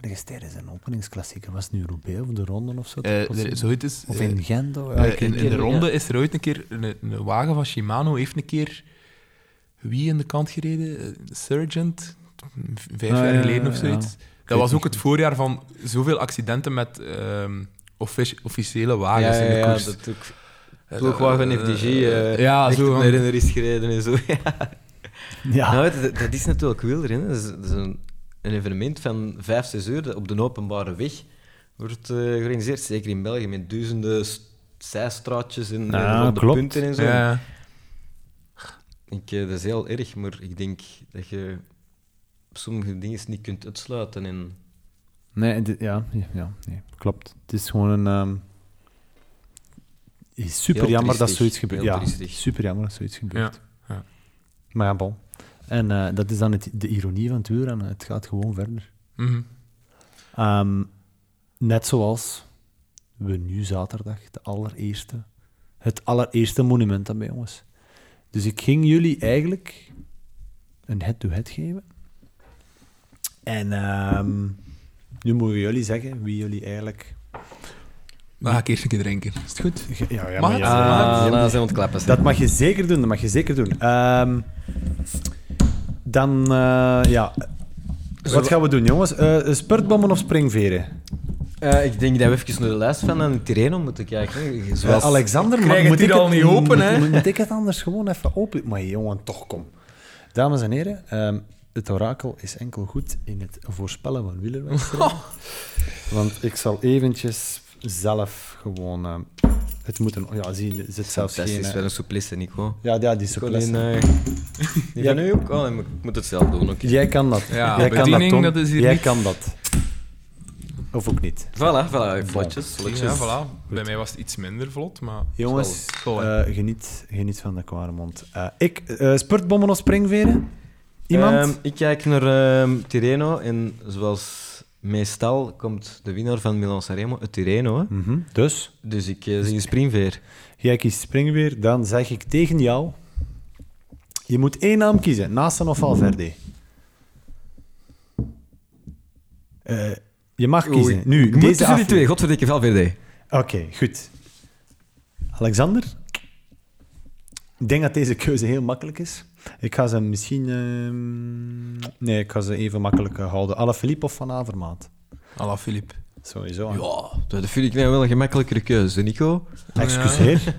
Ergens tijdens een openingsklassieker. Was het nu Roubaix of de ronde of zo? Eh, Plotseling? er is Of eh, in Gent? of- ja, Eh, in, de ronde is er ooit een keer een, een wagen van Shimano heeft een keer wie in de kant gereden? Eh, Sergeant, vijf Ah, jaar ja, geleden of ja. zoiets. Dat was ook het voorjaar van zoveel accidenten met ehm, offici- officiële ja, wagens ja, in de ja, koers. dat ook. Eh, Ploegwagen eh, FDG, eh, eh ja, zo. renner is gereden en zo. Ja. Ja, Nou, dat, dat is natuurlijk wielrennen. hè. Dat is, dat is een, een evenement van vijf, zes uur dat op de openbare weg wordt eh, georganiseerd. Zeker in België, met duizenden zijstraatjes en, Ja, de klopt. punten en zo. Ja, Ik, eh, dat is heel erg, maar ik denk dat je sommige dingen niet kunt uitsluiten. En, nee, ja, ja, nee, klopt. Het is gewoon een... ehm, is super jammer dat zoiets gebeurt. ja, super jammer dat zoiets gebeurt. Ja, ja. Maar ja, bon. En eh, dat is dan het, de ironie van het wielrennen. Het gaat gewoon verder. Mhm. Ehm, net zoals we nu zaterdag de allereerste, het allereerste monument hebben, jongens. Dus ik ging jullie eigenlijk een head-to-head geven. En ehm, nu mogen jullie zeggen wie jullie eigenlijk... Dan ga ik eerst een keer drinken. Is het goed? Ge- Ja, ja, Mag maar ja, Ah, ja, zijn ontklappen. dat mag je zeker doen, dat mag je zeker doen. Ehm, dan, eh, ja... Wat gaan we doen, jongens? Eh, spurtbommen of springveren? Eh, ik denk dat we even naar de lijst van een Tirreno moeten kijken. Zoals... Alexander, maar het moet hier ik al niet open, hè? Moet, moet ik het anders gewoon even open? Maar jongen, toch kom. Dames en heren, ehm, het orakel is enkel goed in het voorspellen van wielerwedstrijden. Want ik zal eventjes zelf gewoon... ehm, het moeten... Ja, zie, er zit zelfs Dat geen... is eh, wel een souplesse, Nico. ja, ja, die souplesse. die van u ook? Oh, maar ik moet het zelf doen, oké. Jij kan dat. Ja, Jij kan Tom. dat is hier Jij niet- kan dat. Of ook niet. Voilà, voilà, vlotjes, vlotjes. Ja, voilà. Bij mij was het iets minder vlot, maar... Jongens, Zal- zal, eh, geniet, geniet van de kware mond. Eh, ik, eh spurtbommen of springveren? Iemand? Ehm, ik kijk naar ehm Tirreno en zoals meestal komt de winnaar van Milan Sanremo uit Tirreno. Hè. Mhm, Dus, Dus ik uh, zie springveer. jij kiest springveer, dan zeg ik tegen jou... Je moet één naam kiezen, Nasen of Valverde. Eh, je mag kiezen. Nu, ik moet deze tussen die twee, godverdikke Valverde. Oké, goed. Alexander? Ik denk dat deze keuze heel makkelijk is. Ik ga ze misschien... ehm, Nee, ik ga ze even makkelijk eh, houden. Alaphilippe of Van Avermaat? Alla Philippe. Sowieso. Ja, dat vind ik nou wel een gemakkelijkere keuze, Nico. Excuseer.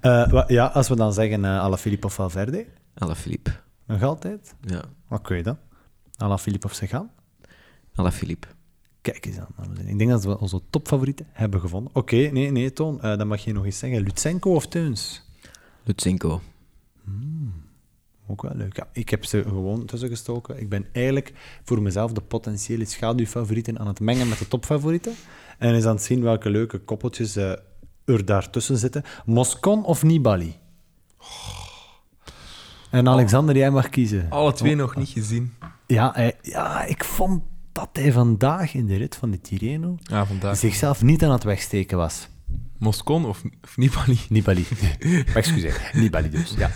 Eh, wa- ja, als we dan zeggen uh, Alaphilippe of Valverde, Alaphilippe. nog altijd. Ja, Oké dan. Alaphilippe of Sagan. Alaphilippe. Kijk eens aan. Ik denk dat we onze topfavorieten hebben gevonden. Oké, nee, nee, Toon. eh, dan mag je nog eens zeggen. Lutsenko of Teuns? Lutsenko. Ook wel leuk. Ja, ik heb ze gewoon tussen gestoken. Ik ben eigenlijk voor mezelf de potentiële schaduwfavorieten aan het mengen met de topfavorieten. En eens aan het zien welke leuke koppeltjes eh, er daartussen zitten. Moscon of Nibali? En Alexander, jij mag kiezen. Alle twee nog niet gezien. Ja, hij- ja, ik vond dat hij vandaag in de rit van de Tirreno Ja, vandaag. zichzelf niet aan het wegsteken was. Moscon of, of Nibali? Nibali. Excuseer. Nibali dus, ja.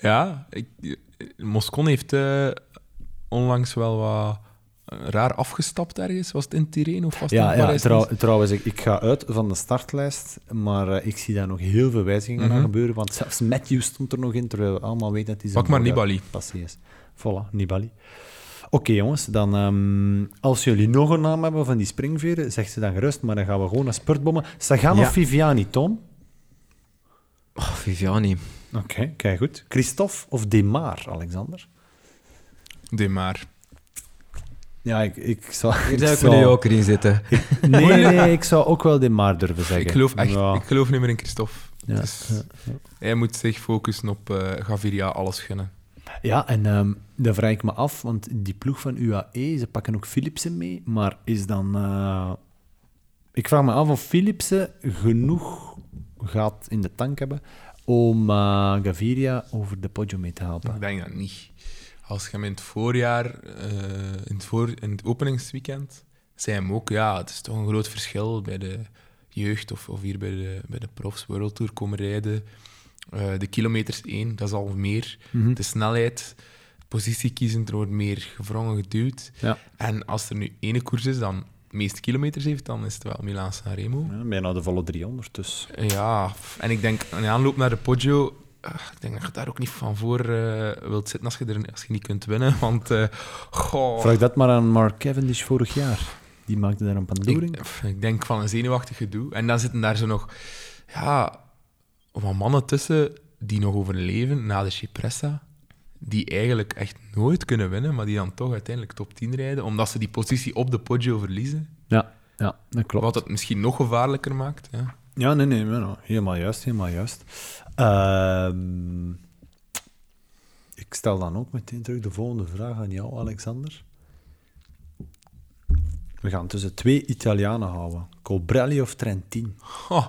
Ja, ik, Moscon heeft eh, onlangs wel wat eh, raar afgestapt ergens. Was het in Tirreno of was het Ja, in ja Parijs? trouw- trouwens, ik, ik ga uit van de startlijst, maar eh, ik zie daar nog heel veel wijzigingen Mhm. aan gebeuren, want zelfs Matthews stond er nog in, terwijl we allemaal weten dat hij zijn Pak maar Nibali. passie is. Voilà, Nibali. Oké jongens, dan ehm, als jullie nog een naam hebben van die springveren, zeg ze dan gerust, maar dan gaan we gewoon naar spurtbommen. Sagan Ja. of Viviani, Tom? Oh, Viviani. Oké, kijk goed. Christophe of Demar, Alexander? De maar. Ja, ik, ik zou... Hier ik zou ik erin zitten. Nee, nee, ik zou ook wel Demar durven zeggen. Ik geloof echt Ja. ik geloof niet meer in Christophe. Ja, Dus ja, Hij moet zich focussen op eh Gaviria alles gunnen. Ja, en ehm dan vraag ik me af, want die ploeg van UAE, ze pakken ook Philipsen mee, maar is dan... eh, Ik vraag me af of Philipsen genoeg gaat in de tank hebben om Gaviria over de Poggio mee te helpen. Ik denk dat niet. Als je hem in het voorjaar, eh, in, het voor, in het openingsweekend, zei hem ook, ja, het is toch een groot verschil bij de jeugd of, of hier bij de, bij de profs World Tour komen rijden. Eh, de kilometers één, dat is al meer. Mhm. De snelheid, positie kiezen, er wordt meer gevrongen geduwd. Ja. En als er nu ene koers is dan meeste kilometers heeft, dan is het wel Milaan-San Remo. Ja, bijna de volle 300, dus... Ja, en ik denk, in aanloop naar de Poggio, eh, ik denk dat je daar ook niet van voor eh, wilt zitten als je, er, als je niet kunt winnen. Want, eh goh, Vraag dat maar aan Mark Cavendish vorig jaar. Die maakte daar een pandoering. ik, ik denk van een zenuwachtig gedoe. En dan zitten daar zo nog, ja, wat mannen tussen die nog overleven na de Cipressa, die eigenlijk echt nooit kunnen winnen, maar die dan toch uiteindelijk top 10 rijden, omdat ze die positie op de Poggio verliezen. Ja, ja, dat klopt. Wat het misschien nog gevaarlijker maakt. Ja. Ja, nee, nee, nee, nee. helemaal juist, helemaal juist. Ehm, ik stel dan ook meteen terug de volgende vraag aan jou, Alexander. We gaan tussen twee Italianen houden. Colbrelli of Trentin? Oh,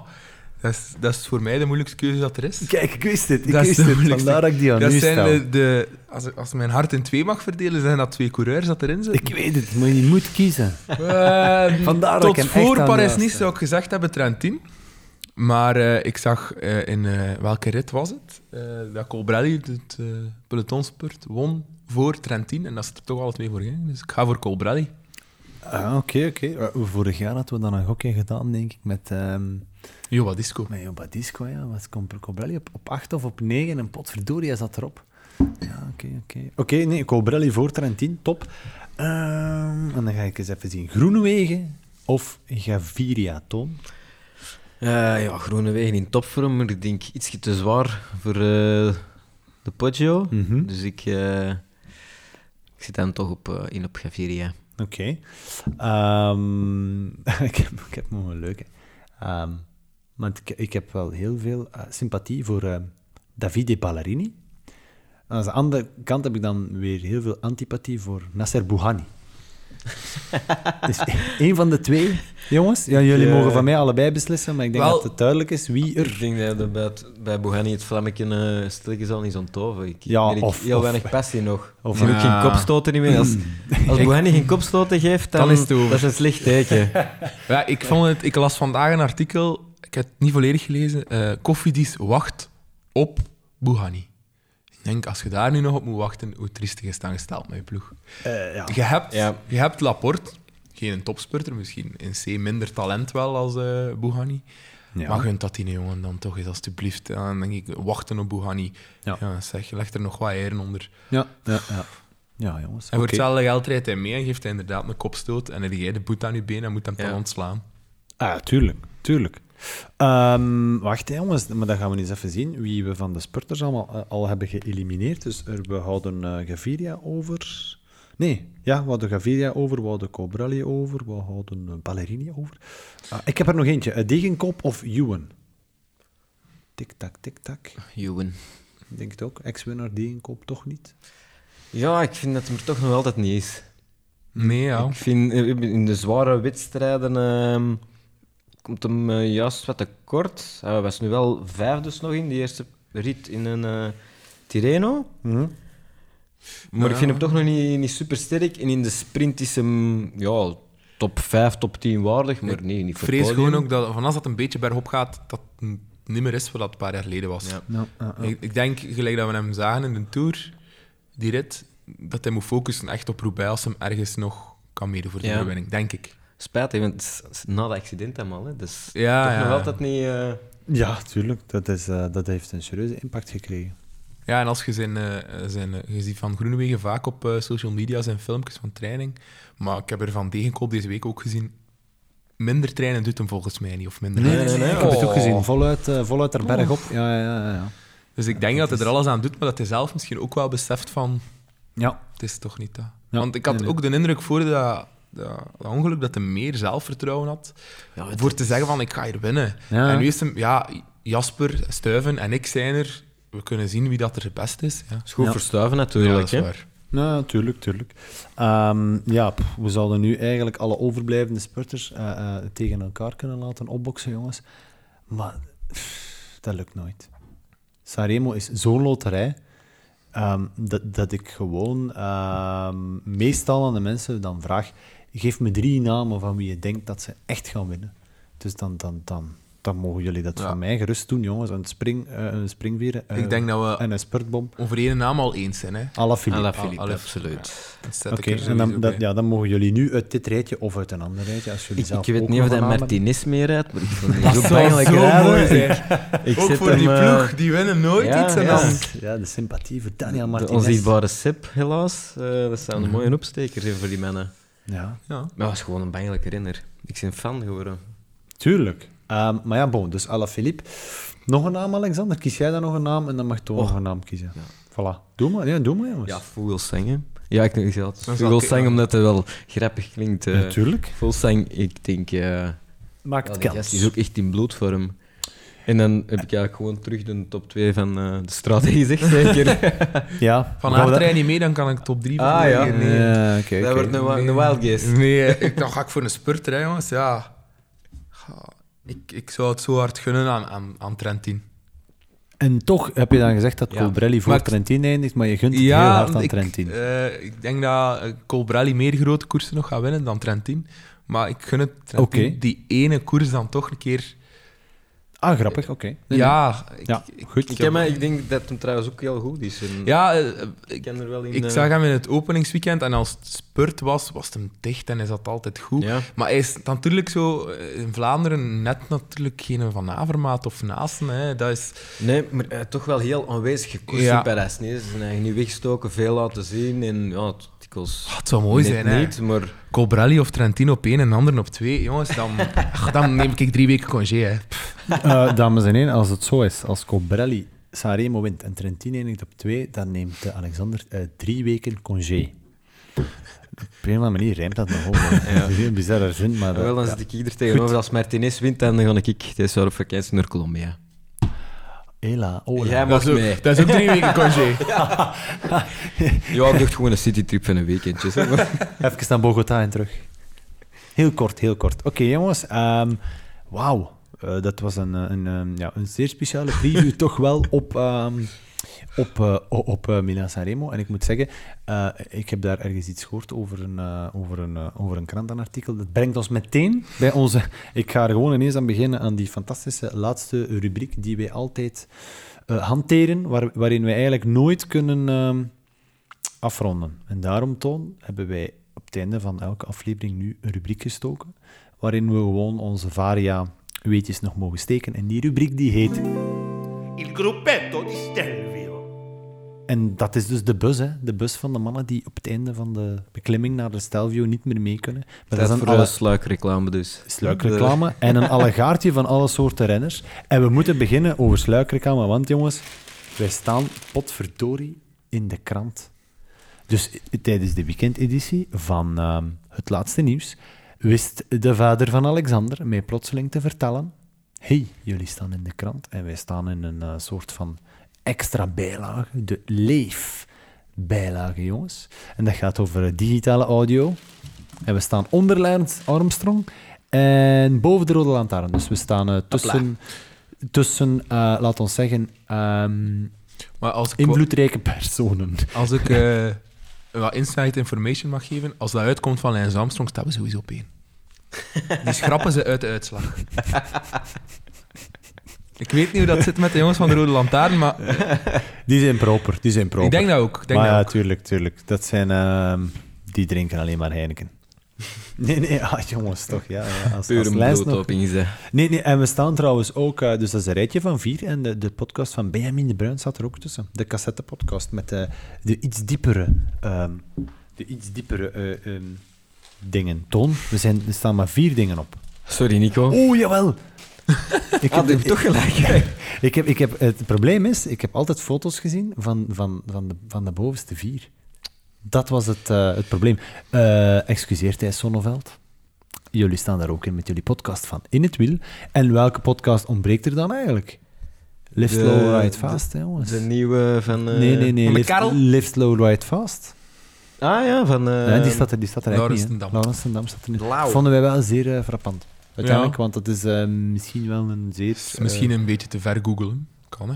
dat, is, dat is voor mij de moeilijkste keuze dat er is. Kijk, ik wist het. Ik Dat is wist de het. moeilijkste. Vandaar dat ik die aan dat zijn stel. de, de, als, als mijn hart in twee mag verdelen, zijn dat twee coureurs dat erin zitten. Ik weet het, maar je moet kiezen. Eh, Vandaar dat tot ik hem voor aan Parijs-Nice luister. zou ik gezegd hebben Trentin. Maar eh, ik zag eh, in welke rit was het? eh, dat Colbrelli het uh, pelotonspurt won voor Trentin. En dat ze er toch alle twee voor gingen. Dus ik ga voor Colbrelli. Ah, Oké, oké. Vorig jaar hadden we dan een gokje gedaan, denk ik, met... ehm Jo, wat disco. Met Joba Disco, ja. Wat komt Colbrelli op, op 8 of op 9 en potverdorie zat erop. Ja, oké, oké. Oké, nee, Colbrelli voor Trentin, top. Ehm, en dan ga ik eens even zien. Groenewegen of Gaviria, Toon? Eh, ja, Groenewegen in topvorm, maar ik denk iets te zwaar voor eh, de Poggio. Mhm. Dus ik, eh, ik zit dan toch op, in op Gaviria. Oké. Ehm, ik, heb, ik heb nog een leuke. Ehm, want ik, ik heb wel heel veel eh, sympathie voor eh, Davide Ballerini. Aan de andere kant heb ik dan weer heel veel antipathie voor Nasser Bouhanni. dus één van de twee, jongens. Ja, jullie mogen van mij allebei beslissen, maar ik denk Wel- dat het duidelijk is wie er... Ik denk dat bij, het- bij Bouhanni het vlammetje uh, stilletjes al niet onttoven. Ik Ja, merk of- heel of- weinig passie nog. of- en ook Ja. geen kopstoten niet meer. Als, als Bouhanni geen kopstoten geeft, dan, Dan is het over. dat is een slecht teken. Ja, ik, vond het, ik las vandaag een artikel, ik heb het niet volledig gelezen. eh Koffiedis wacht op Bouhanni. Ik denk, als je daar nu nog op moet wachten, hoe triestig is het dan gesteld met je ploeg. Eh, ja. Je hebt, Ja. je hebt Laporte, geen een topspurter, misschien in C minder talent wel als eh Bouhanni. Ja. Maar gunt dat die jongen dan toch eens, alstublieft. En dan denk ik, wachten op Bouhanni. Ja. Ja. zeg, je legt er nog wat eieren onder. Ja, ja, ja. Ja, jongens. En voor Oké. hetzelfde geld rijdt hij mee en geeft hij inderdaad een kopstoot. En dan heb jij de boet aan je been en moet hem Ja. dan ontslaan. Ah, tuurlijk, tuurlijk. Ehm, wacht, hè, jongens, maar dan gaan we eens even zien wie we van de spurters allemaal eh, al hebben geëlimineerd. Dus er, we houden eh, Gaviria over. Nee, ja, we houden Gaviria over, we houden Cobrelli over, we houden eh, Ballerini over. Ah, ik heb er nog eentje. Uh, Degenkop of Ewan? Tik-tak, tik-tak. Juwen. Ik denk het ook. Ex-winnaar Degenkop toch niet? Ja, ik vind dat het er toch nog altijd niet is. Nee, ja. Ik vind in de zware wedstrijden ehm, komt hem eh, juist wat te kort. Hij was nu wel vijf dus nog in die eerste rit in een eh, Tirreno. Mhm. Maar ik Ja. vind hem toch nog niet, niet super sterk. En in de sprint is hem ja, top 5, top 10 waardig, maar nee, niet Ik voor vrees gewoon ook dat van als dat een beetje bergop gaat, dat het niet meer is wat dat een paar jaar geleden was. Ja. Ik denk, gelijk dat we hem zagen in de Tour, die rit, dat hij moet focussen echt op Roubaix als hem ergens nog kan meedoen voor de Ja. overwinning, denk ik. Spijtig, want het is na dat accident helemaal. Hè. Dus Ja, toch ja. nog altijd niet... eh, Ja, tuurlijk. Dat, is, eh, dat heeft een serieuze impact gekregen. Ja, en als je zijn, eh, zijn je ziet van Groenewegen vaak op eh, social media zijn filmpjes van training, maar ik heb er van Degenkolb deze week ook gezien, minder trainen doet hem volgens mij niet, of minder Nee, nee, nee, nee. Ik heb het ook Oh. gezien. Voluit, voluit er berg op. Ja, ja, ja. ja. Dus ik denk dat hij er alles aan doet, maar dat hij zelf misschien ook wel beseft van, ja. het is toch niet dat. Ja, Want ik had nee, nee. ook de indruk voor dat, dat, dat ongeluk dat hij meer zelfvertrouwen had, ja, het- voor te zeggen van, ik ga hier winnen. Ja. En nu is hem, ja, Jasper, Stuiven en ik zijn er, we kunnen zien wie dat er het beste is. Ja, is goed Ja. verstuiven ja natuurlijk. dat is hè. waar. Ja, tuurlijk, tuurlijk. Ehm, ja, pff, we zouden nu eigenlijk alle overblijvende spurters eh, eh, tegen elkaar kunnen laten opboksen, jongens. Maar pff, dat lukt nooit. Sanremo is zo'n loterij ehm, dat, dat ik gewoon ehm, meestal aan de mensen dan vraag: geef me drie namen van wie je denkt dat ze echt gaan winnen. Dus dan, dan, dan, dan mogen jullie dat Ja. van mij gerust doen, jongens. Een, spring, eh, een springveren eh, Ik denk dat we en een spurtbom. over één naam al eens zijn. Hè. Alaphilippe. Absoluut. Oké, ik en dan, dat, ja, dan mogen jullie nu uit dit rijtje of uit een ander rijtje, als jullie Ik, zelf ik weet ook niet of dat. Martinez meer rijdt, maar ik vond Dat zo pijnlijk zo mooi Ik- zijn. Ik Ook voor hem, die eh, ploeg, die winnen nooit ja, iets. En ja. dan... Ja, de sympathie voor Daniel de Martinez. onzichtbare Sip, helaas. Eh, dat zijn de mooie opstekers voor die mannen. Ja, Ja. Maar hij was gewoon een bangelijke renner. Ik ben fan geworden. tuurlijk. Ehm, maar ja, bon, dus Alaphilippe. Nog een naam, Alexander? Kies jij dan nog een naam en dan mag Toon Oh. nog een naam kiezen. Voilà. Doe maar, ja, doe maar, jongens. Ja, Vogelsang, hè. Ja, ik Dan zal Vogelsang omdat het wel grappig klinkt. eh Natuurlijk. Vogelsang, ik denk... eh Maakt ja, kans. is ook echt in bloedvorm. En dan heb ik eigenlijk gewoon terug de top 2 van eh, de straat gezegd, zeker. Ja. Van dat- rijdt niet mee, dan kan ik top 3 Ah, ja. Nee. Ja, oké, dat wordt een, een wild guess. Nee, ik, dan ga ik voor een spurter, hè, jongens. Ja. Ik, ik zou het zo hard gunnen aan, aan, aan Trentin. En toch heb je dan gezegd dat Ja. Colbrelli voor Maar Trentin eindigt, maar je gunt het heel hard aan ik, Trentin. eh, ik denk dat eh, Colbrelli meer grote koersen nog gaat winnen dan Trentin. Maar ik gun het Trentin die ene koers dan toch een keer... Ah, grappig, oké. ja, ik, Ja, goed. Ik, heb, me- ik denk dat hem trouwens ook heel goed is. En ja, eh, ik ken er wel in... ik eh, zag hem in het openingsweekend en als het spurt was, was het hem dicht en is dat altijd goed. Ja. Maar hij is natuurlijk zo eh, in Vlaanderen net natuurlijk geen Van Avermaat of Naasten. Hè. Dat is... Nee, maar toch wel heel aanwezig gekoerst Ja. Nee, ze zijn eigenlijk niet weggestoken, veel laten zien. En ja, het Ah, het zou mooi net zijn, hè. niet, maar... Colbrelli of Trentino op één en de ander op twee. Jongens, dan, ach, dan neem ik drie weken congé. Hè. Eh, dames en heren, als het zo is, als Colbrelli Sanremo wint en Trentin eindigt op twee, dan neemt eh, Alexander eh, drie weken congé. Op een of andere manier rijmt dat nog over. Ja. Dat is een heel bizarre zin, maar... wel, dan ja. zit ik hier er tegenover. Als Martinez wint, dan ga ik dit jaar op vakantie naar Colombia. Hela, hola. Jij Dat mag is, ook, mee. dat is ook drie weken congé. Ja, ik dacht gewoon een citytrip van een weekendje. maar. Even naar Bogota en terug. Heel kort, heel kort. Oké, jongens. ehm, Wauw. Eh, dat was een, een, ehm, ja, een zeer speciale preview, toch wel, op, ehm, op, o- op eh, Sanremo. En ik moet zeggen, eh, ik heb daar ergens iets gehoord over een, over een, over een krantenartikel. Dat brengt ons meteen bij onze... Ik ga er gewoon ineens aan beginnen aan die fantastische laatste rubriek die wij altijd hanteren, waar, waarin wij eigenlijk nooit kunnen... ehm, afronden. En daarom, Toon, hebben wij op het einde van elke aflevering nu een rubriek gestoken, waarin we gewoon onze varia weetjes nog mogen steken. En die rubriek die heet... Il gruppetto di Stelvio. En dat is dus de bus, hè. De bus van de mannen die op het einde van de beklimming naar de Stelvio niet meer mee kunnen. Maar dat is een alle... de sluikreclame dus. sluikreclame en een allegaartje van alle soorten renners. En we moeten beginnen over sluikreclame, want jongens, wij staan potverdorie in de krant. Dus i- tijdens de weekendeditie van ehm, Het Laatste Nieuws wist de vader van Alexander mij plotseling te vertellen hey, jullie staan in de krant en wij staan in een eh, soort van extra bijlage, de leefbijlage, jongens. En dat gaat over eh, digitale audio. En we staan onder Lance Armstrong en boven de Rode Lantaarn. Dus we staan eh, tussen, tussen eh, laat ons zeggen, ehm, Maar als ik, invloedrijke personen. als ik wat inside information mag geven, als dat uitkomt van Lance Armstrong, staan we sowieso op één. Die schrappen ze uit de uitslag. Ik weet niet hoe dat zit met de jongens van de Rode Lantaarn, maar Die zijn proper, die zijn proper. ik denk dat ook. Ik denk maar dat ja, ook. tuurlijk, tuurlijk. Dat zijn... ehm, die drinken alleen maar Heineken. Nee, nee, ah, jongens, toch, ja. ja als, Pure als nog... Nee, nee, en we staan trouwens ook... eh, dus dat is een rijtje van vier. En de, de podcast van Benjamin de Bruin staat er ook tussen. De cassette-podcast met de, de iets diepere... ehm, de iets diepere eh, ehm, dingen. Toon, we zijn, er staan maar vier dingen op. Sorry, Nico. Oeh, jawel! Ik Ah, je hebt toch gelijk. Ik heb, ik heb, het probleem is, ik heb altijd foto's gezien van, van, van, de, van de bovenste vier. Dat was het, eh, het probleem. Eh excuseer, Thijs Sonneveld. Jullie staan daar ook in met jullie podcast van In het Wiel. En welke podcast ontbreekt er dan eigenlijk? Live De- Slow, Ride de- Fast, hè, jongens. De nieuwe van... eh, nee, nee, nee. De Karel? Live Slow, Ride Fast. Ah ja, van... eh, nee, die staat er, die staat er eigenlijk niet. Laurens. Dam. Laurens ten Dam staat er niet. Vonden wij wel zeer frappant. Uiteindelijk, Ja. want dat is eh, misschien wel een zeer... Misschien een beetje te ver googelen. Kan, hè.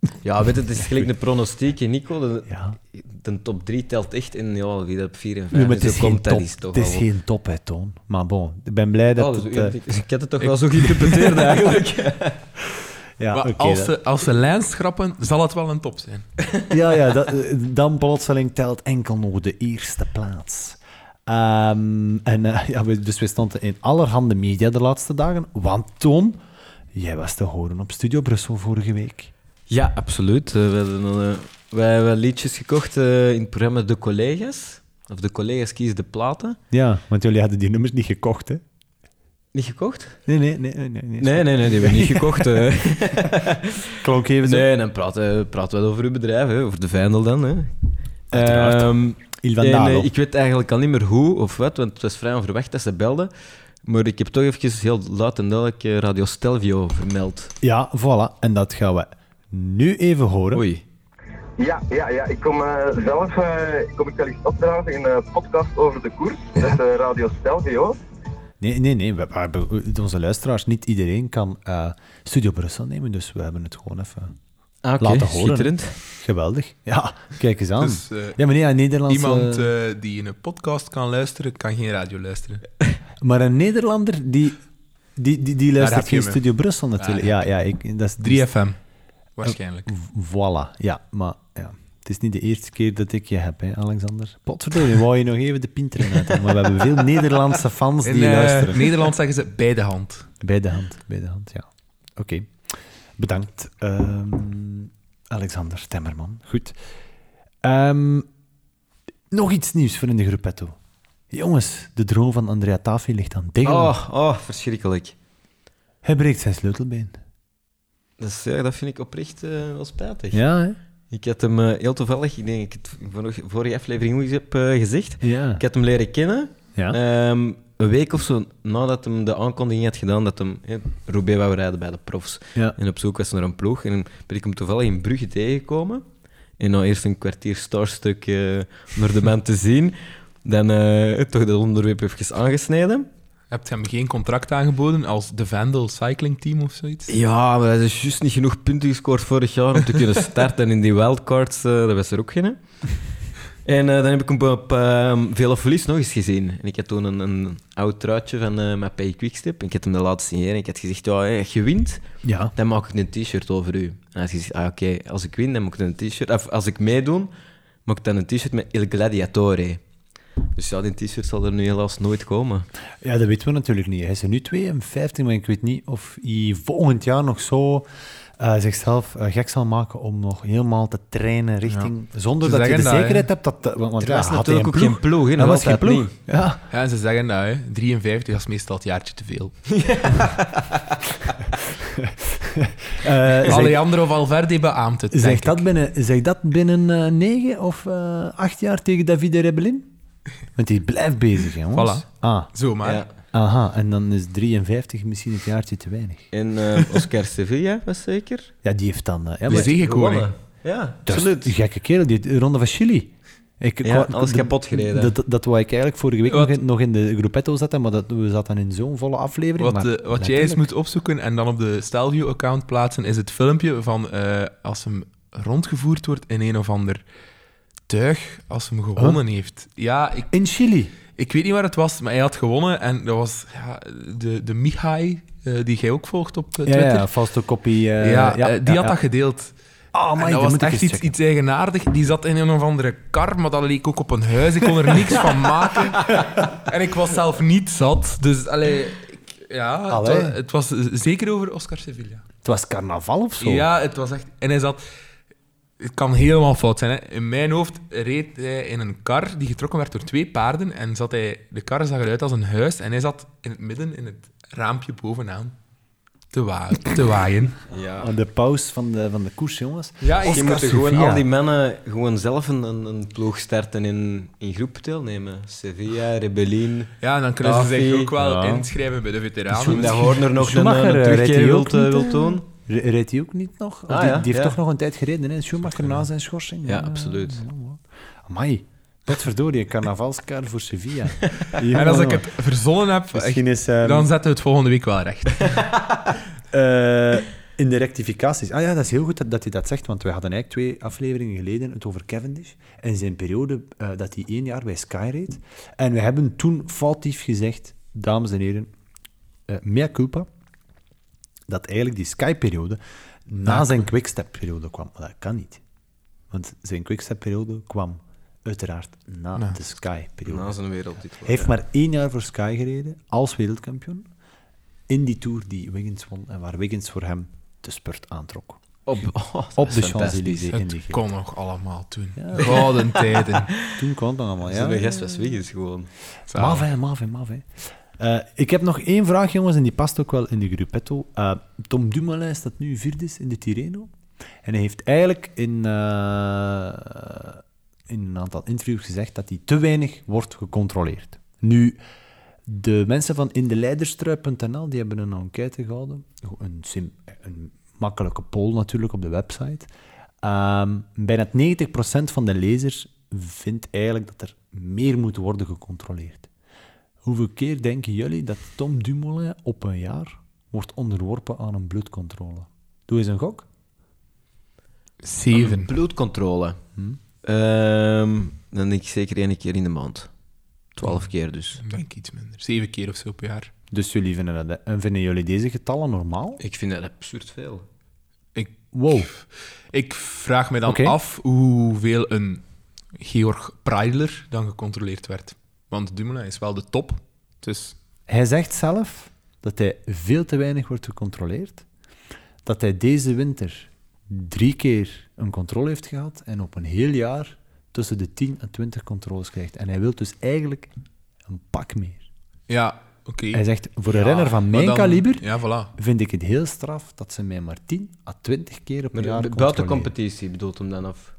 Ja, weet je, het is gelijk een pronostiek, Nico. De, eh, ja. de top 3 telt echt in, ja, wie dat op 4 en 5 Ja, maar het is, zo geen top, is toch het is geen top, hè, Toon. Maar bon, ik ben blij dat Oh, dus het... ik, eh, ik heb het toch wel zo geïnterpreteerd eigenlijk. ja, maar oké, als, dat- ze, als ze lijn schrappen, zal het wel een top zijn. ja, ja dat, eh, dan plotseling telt enkel nog de eerste plaats. Ehm, en, eh, ja, we- dus we stonden in allerhande media de laatste dagen. Want Toon, jij was te horen op Studio Brussel vorige week. Ja, absoluut. Eh, we, hadden, eh, wij hebben liedjes gekocht in het programma De Collega's. Of De Collega's kiezen de platen. Ja, want jullie hadden die nummers niet gekocht, hè? Niet gekocht? Nee, nee, nee. Nee, nee, nee. Nee, nee, die hebben we niet gekocht. Klonk even zo. Nee, dan praten, praten we over uw bedrijf, hè, over de Vijndel dan. Hè. Uiteraard. En, ik weet eigenlijk al niet meer hoe of wat, want het was vrij onverwacht dat ze belden. Maar ik heb toch even heel luid en duidelijk eh, Radio Stelvio vermeld. Ja, voilà. En dat gaan we nu even horen. Oei. Ja, ja, ja. Ik kom eh, zelf eh, kom ik wel eens opdragen in een podcast over de koers met eh, Radio Stelvio. Nee, nee, nee. We, we hebben- onze luisteraars, niet iedereen kan eh, Studio Brussel nemen, dus we hebben het gewoon even Ah, oké, laten horen. schitterend. Geweldig. Ja, kijk eens aan. Dus, eh, ja, een Nederlandse... Iemand eh, die in een podcast kan luisteren, kan geen radio luisteren. Maar een Nederlander, die, die, die, die luistert geen. Studio Brussel natuurlijk. Daar Ja, ja, ik, dat is 3FM, waarschijnlijk. Voilà, ja, maar ja. Het is niet de eerste keer dat ik je heb, hè, Alexander. Potverdorie, wou je nog even de pinter in uit, maar we hebben veel Nederlandse fans die In eh, luisteren. Nederland zeggen ze bij de hand. Bij de hand, bij de hand, ja. Oké. Bedankt, ehm, Alexander Temmerman. Goed. Ehm, nog iets nieuws voor in de gruppetto. Jongens, de droom van Andrea Tafi ligt aan diggelen. Oh, oh, verschrikkelijk. Hij breekt zijn sleutelbeen. Dat, is, ja, dat vind ik oprecht eh, wel spijtig. Ja, hè? Ik had hem eh, heel toevallig, ik denk dat ik het vorige, vorige aflevering ook eens heb eh, gezegd. Ja. Ik had hem leren kennen. ja. Ehm, een week of zo nadat hij de aankondiging had gedaan dat hem eh, Roubaix wou rijden bij de profs. ja. En op zoek was naar een ploeg. En ben ik hem toevallig in Brugge tegengekomen. En nou eerst een kwartier starstruck eh naar de man te zien. Dan eh, toch dat onderwerp even aangesneden. Hebt je hem geen contract aangeboden als de Vandal Cycling Team of zoiets? Ja, maar hij is juist niet genoeg punten gescoord vorig jaar om te kunnen starten. En in die wildcards, eh dat was er ook geen. En eh, dan heb ik hem op uh, Veel of Verlies nog eens gezien. En ik had toen een, een oud truitje van uh, Mappé Quickstep. En ik had hem laten signeren. En ik had gezegd, ja, hey, als je wint, ja. dan maak ik een t-shirt over u. En hij gezegd, ah, oké, als ik win, dan moet ik een t-shirt... Of als ik meedoe, maak ik dan een t-shirt met Il Gladiatore. Dus ja, die t-shirt zal er nu helaas nooit komen. Ja, dat weten we natuurlijk niet. Hij is er nu 52, maar ik weet niet of hij volgend jaar nog zo eh, zichzelf eh, gek zal maken om nog helemaal te trainen richting... Zonder Ze dat je de dat, zekerheid hebt dat... Want, want Er ja, had natuurlijk ook ploeg? geen ploeg, hè, Dat was geen ploeg. Ja. Ja, en ze zeggen dat, hè. 53 is meestal het jaartje te veel. Eh, zeg, Alejandro Valverde beaamt het, zeg, dat binnen, zeg dat binnen eh, negen of eh, acht jaar tegen Davide Rebellin? Want die blijft bezig, hè, jongens. Voilà. Ah. Zo maar. Aha, en dan is 53 misschien het jaartje te weinig. En eh, Oscar Sevilla was zeker? Ja, die heeft dan... eh, ja, De zegenkoning. Ja, absoluut. een gekke kerel, die ronde van Chili. Ik, Ja, alles kapot gereden. Dat, dat, dat wou ik eigenlijk vorige week Wat- nog in, nog in de gruppetto zetten, maar dat, we zaten in zo'n volle aflevering. Wat, maar eh, wat jij eens moet opzoeken en dan op de Stelvio-account plaatsen, is het filmpje van eh, als hem rondgevoerd wordt in een of ander tuig, als hem gewonnen heeft. Ja, ik, In Chili. Ik weet niet waar het was, maar hij had gewonnen. En dat was ja, de, de Mihai, eh, die jij ook volgt op eh, Ja, Twitter. ja, fotocopie. eh, ja, ja, die had dat gedeeld. Oh, my, dat dat was echt iets, iets eigenaardig. Die zat in een of andere kar, maar dat leek ook op een huis. Ik kon er niks van maken. En ik was zelf niet zat. Dus allee, ik- ja, het Allee. was, het was zeker over Oscar Sevilla. Het was carnaval of zo? Ja, het was echt... En hij zat... Het kan helemaal fout zijn. Hè. In mijn hoofd reed hij in een kar die getrokken werd door twee paarden. En zat hij, de kar zag eruit als een huis. En hij zat in het midden, in het raampje bovenaan, te, wa te waaien. Ja. Oh, De pauze van de, van de koers, jongens. Ja, Je moet gewoon al die mannen gewoon zelf een, een, ploeg starten in, in groep deelnemen. Sevilla, Rebellin. ja, dan kunnen ze zich ook wel ja. inschrijven bij de veteranen. Misschien dat Horner nog een, een eh, terugkeer wilt, wilt doen. Re- Rijdt hij ook niet nog? Ah, die, ja, die heeft ja. toch nog een tijd gereden, hè? Schumacher na zijn schorsing. Ja, absoluut. Amai. Potverdorie, een carnavalskaart voor Sevilla. En als ik het verzonnen heb, Misschien echt, is... ehm, dan zetten we het volgende week wel recht. eh, in de rectificaties. Ah ja, dat is heel goed dat, dat hij dat zegt, want wij hadden eigenlijk twee afleveringen geleden het over Cavendish en zijn periode eh, dat hij één jaar bij Sky reed. En we hebben toen foutief gezegd, dames en heren, eh mea culpa, dat eigenlijk die Sky-periode na zijn Quickstep-periode kwam. Maar dat kan niet. Want zijn Quickstep-periode kwam uiteraard na de Sky-periode. Na zijn wereldtitel. Hij heeft maar één jaar voor Sky gereden, als wereldkampioen, in die Tour die Wiggins won en waar Wiggins voor hem de spurt aantrok. Op, oh, Op de. Champs-Élysées in die Het kon nog allemaal toen. Ja. Gouden tijden. Toen kwam het nog allemaal, ja. Gest was Wiggins gewoon. Maf, hè, maf, hè, maf, Eh, ik heb nog één vraag, jongens, en die past ook wel in de gruppetto. Eh, Tom Dumoulin staat nu vierde in de Tirreno. En hij heeft eigenlijk in, eh, in een aantal interviews gezegd dat hij te weinig wordt gecontroleerd. Nu, de mensen van indeleiderstrui.nl die hebben een enquête gehouden. Een, sim- een makkelijke poll natuurlijk op de website. Ehm, bijna 90% van de lezers vindt eigenlijk dat er meer moet worden gecontroleerd. Hoeveel keer denken jullie dat Tom Dumoulin op een jaar wordt onderworpen aan een bloedcontrole? Doe eens een gok. Zeven. Bloedcontrole. Hm? Ehm, dan denk ik zeker één keer in de maand. Twaalf keer dus. Ik denk iets minder. Zeven keer of zo per jaar. Dus jullie vinden, dat, en vinden jullie deze getallen normaal? Ik vind dat absurd veel. Ik, Wow. ik vraag me dan af hoeveel een Georg Preidler dan gecontroleerd werd. Want Dumoulin is wel de top. Dus Hij zegt zelf dat hij veel te weinig wordt gecontroleerd. Dat hij deze winter drie keer een controle heeft gehad en op een heel jaar tussen de 10 en 20 controles krijgt. En hij wil dus eigenlijk een pak meer. ja, oké. Hij zegt, voor een Ja, renner van mijn dan- kaliber Ja, voilà. vind ik het heel straf dat ze mij maar 10 à 20 keer op een Maar jaar buiten competitie bedoelt hem dan af?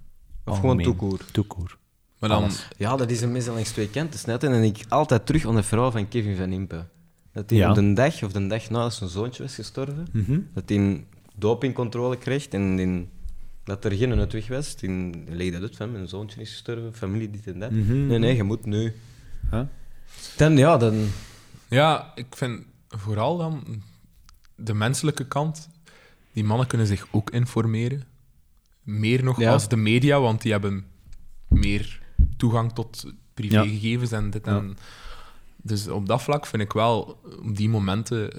Of gewoon Algemeen. toekoer? Toekoer. Maar dan, Alles. Ja, dat is een mes langs twee kanten snetten. En ik altijd terug aan de vrouw van Kevin van Impe. Dat hij Ja. op de dag of de dag nadat zijn zoontje was gestorven, Mhm. dat hij dopingcontrole kreeg en in, dat er geen uitweg was. Toen legde dat uit van mijn zoontje is gestorven, familie dit en dat. Mhm. Nee, nee, je moet nu. Huh? Dan ja, dan. ja, ik vind vooral dan de menselijke kant. Die mannen kunnen zich ook informeren. Meer nog Ja. als de media, want die hebben meer toegang tot privégegevens en dit Ja. en... Dus op dat vlak vind ik wel, op die momenten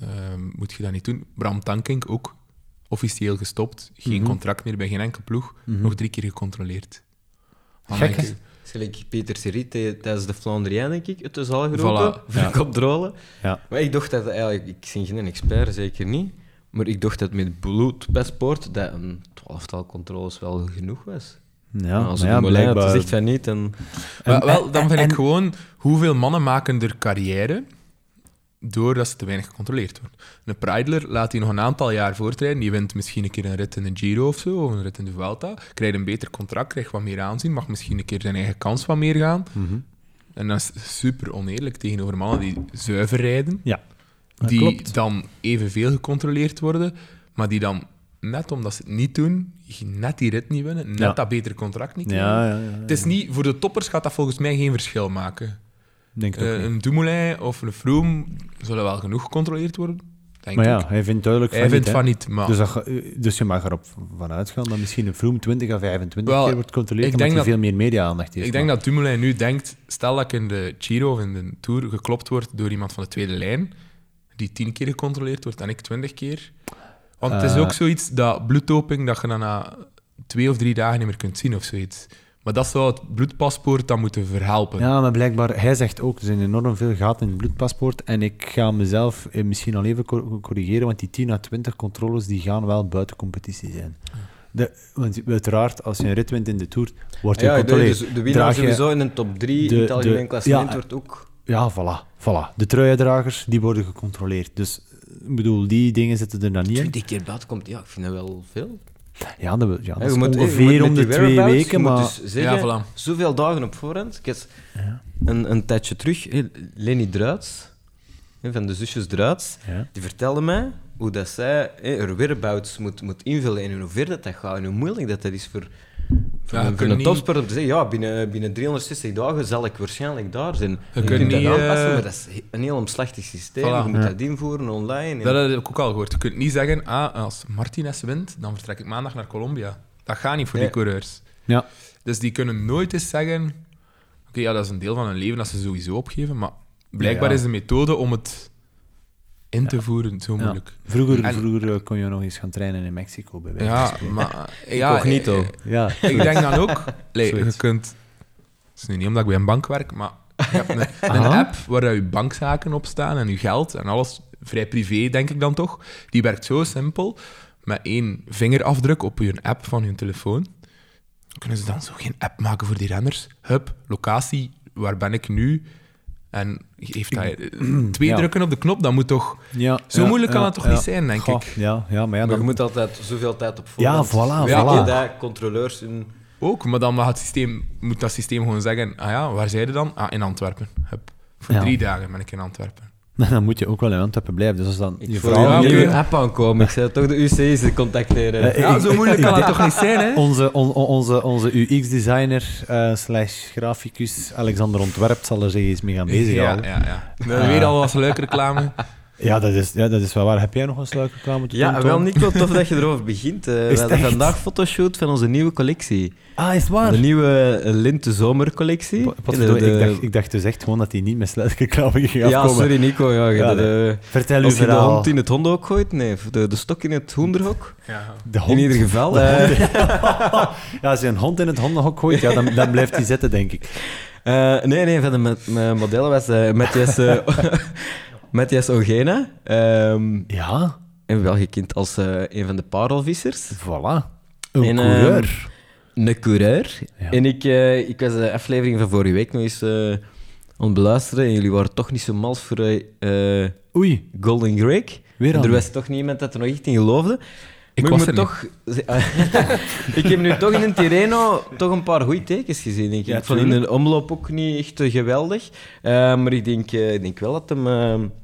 eh, moet je dat niet doen. Bram Tankink ook officieel gestopt. Geen Mhm. contract meer bij geen enkel ploeg. Mhm. Nog drie keer gecontroleerd. Gek, hè? Peter Serie tijdens de Flandrien, denk ik, het is al geroepen. Voilà, Voor ja. controle. Ja. Maar ik dacht dat eigenlijk, ik ben geen expert, zeker niet. Maar ik dacht dat met bloedpaspoort dat een twaalftal controles wel genoeg was. Ja, Maar als het ja, blijkbaar. zegt van niet, En- wel, dan en- vind ik gewoon hoeveel mannen maken er carrière doordat ze te weinig gecontroleerd worden. Een Preidler laat hij nog een aantal jaar voortrijden. Die wint misschien een keer een rit in de Giro of zo, of een rit in de Vuelta. Krijgt een beter contract, krijgt wat meer aanzien, mag misschien een keer zijn eigen kans wat meer gaan. Mhm. En dat is super oneerlijk tegenover mannen die zuiver rijden, Ja, dat die klopt. dan evenveel gecontroleerd worden, maar die dan, net omdat ze het niet doen, net die rit niet winnen, net Ja. dat betere contract niet krijgen. Ja. Het is niet, voor de toppers gaat dat volgens mij geen verschil maken. Denk Eh, niet. een Dumoulin of een Froome zullen wel genoeg gecontroleerd worden. Denk Maar ja, ik. hij vindt duidelijk Hij van vindt niet, van niet, maar... Dus, dat ge- dus je mag erop vanuit gaan dat misschien een Vroom 20 à 25 Wel, keer wordt gecontroleerd, omdat hij veel meer media-aandacht heeft. Ik denk maar- dat Dumoulin nu denkt, stel dat ik in de Giro of in de Tour geklopt word door iemand van de tweede lijn, die tien keer gecontroleerd wordt en ik twintig keer. Want het is Eh. ook zoiets, dat bloeddoping, dat je dan na twee of drie dagen niet meer kunt zien of zoiets. Maar dat zou het bloedpaspoort dan moeten verhelpen. Ja, maar blijkbaar, hij zegt ook, er zijn enorm veel gaten in het bloedpaspoort. En ik ga mezelf eh, misschien al even cor- corrigeren, want die 10 à 20 controles die gaan wel buiten competitie zijn. De, want uiteraard, als je een rit wint in de Tour, wordt je Ja, dus de winnaar sowieso in de top 3 de- in het algemeen klassement ja, wordt ook... Ja, voilà, voilà. De truiendragers, die worden gecontroleerd. Dus, ik bedoel, die dingen zitten er dan niet in. 20 keer buiten komt, ja, ik vind dat wel veel. Ja, dat, ja, dat Ja, is je moet- ongeveer om de die twee weken, maar... dus zeggen, Ja, voilà. zoveel dagen op voorhand. Ik heb een, een tijdje terug, Leni Druits, van de zusjes Druits, Ja. die vertelde mij hoe dat zij haar whereabouts moet, moet invullen en hoe ver dat, dat gaat en hoe moeilijk dat, dat is voor, Ja, je een, voor kunt een niet- topsport om te zeggen, ja, binnen, binnen 360 dagen zal ik waarschijnlijk daar zijn. Je, kunt kunt dat niet, aanpassen, eh, maar dat is een heel omslachtig systeem. Voilà. Je moet Ja. dat invoeren online. en- Dat heb ik ook al gehoord. Je kunt niet zeggen, ah, als Martinez wint, dan vertrek ik maandag naar Colombia. Dat gaat niet voor die Ja. coureurs. Ja. Dus die kunnen nooit eens zeggen... Oké, ja, dat is een deel van hun leven dat ze sowieso opgeven, maar blijkbaar Ja. is de methode om het in te voeren zo Ja. moeilijk. Vroeger, En- vroeger eh, kon je nog eens gaan trainen in Mexico, bij wijze van Ja, maar... Ja, Incognito. eh, Ja, Ik denk dan ook... Je kunt... Het is nu niet omdat ik bij een bank werk, maar je hebt een, een Aha. app waar je bankzaken op staan en je geld en alles, vrij privé denk ik dan toch, die werkt zo simpel, met één vingerafdruk op je app van je telefoon. Kunnen ze dan zo geen app maken voor die renners? Hup, locatie, waar ben ik nu? En heeft hij eh, twee Ja. drukken op de knop, dat moet toch... ja, Zo ja, moeilijk kan ja, het toch ja. niet zijn, denk Goh, ik? Ja, ja, maar ja, Maar je dan, moet altijd zoveel tijd op Ja, voorhand. voilà, Weet voilà. je dat controleurs hun... Ook, maar dan mag het systeem, moet dat systeem gewoon zeggen: ah ja, waar zijn je dan? Ah, in Antwerpen. Hup. Voor Ja. drie dagen ben ik in Antwerpen. dan moet je ook wel in Antwerpen blijven. Dus als dan Ik je vrouw... ja, een nieuwe app aankomen. Ik zei toch de UC's contacteren. Eh, Ja, zo moeilijk kan denk- toch niet zijn, hè? Onze, on- on- onze, onze UX-designer eh, slash graficus Alexander Ontwerp zal er zich eens mee gaan Ja, bezighouden. ja, ja. Nou, weer al wat leuke reclame. Ja, dat is, ja, dat is wel waar. Heb jij nog een sluikreclame te doen, Ja, wel Nico, tof dat je erover begint. Eh, we hadden echt? vandaag fotoshoot van onze nieuwe collectie. Ah, is het waar? De nieuwe eh, Linte Zomercollectie. De- de- ik, dacht, ik dacht dus echt gewoon dat hij niet met sluikreclame ging Ja, afkomen. sorry Nico. Ja, je Ja, Vertel uw als je de verhaal. hond in het hondenhok gooit, nee, de, de stok in het hoenderhok. Ja. De In hond. ieder geval. De eh, Ja, als je een hond in het hondenhok gooit, ja, dan, dan blijft hij zitten, denk ik. eh, nee, nee, van de met, mijn modellen was eh Matthias, eh, Matthias Ogena. ehm, Ja, en wel gekend als eh, een van de parelvissers. voilà. Een En, coureur. Een coureur. Ja. En ik, eh, ik was de aflevering van vorige week nog eens eh aan het beluisteren. En jullie waren toch niet zo mals voor Oei, Golden Greg. weer al. er was toch niemand dat er nog echt in geloofde. Ik Maar was er toch... ik heb nu toch in een Tirreno toch een paar goede tekens gezien, denk ik. Ja, ik vond in de omloop ook niet echt eh, geweldig. Eh, maar ik denk, eh, ik denk wel dat hem,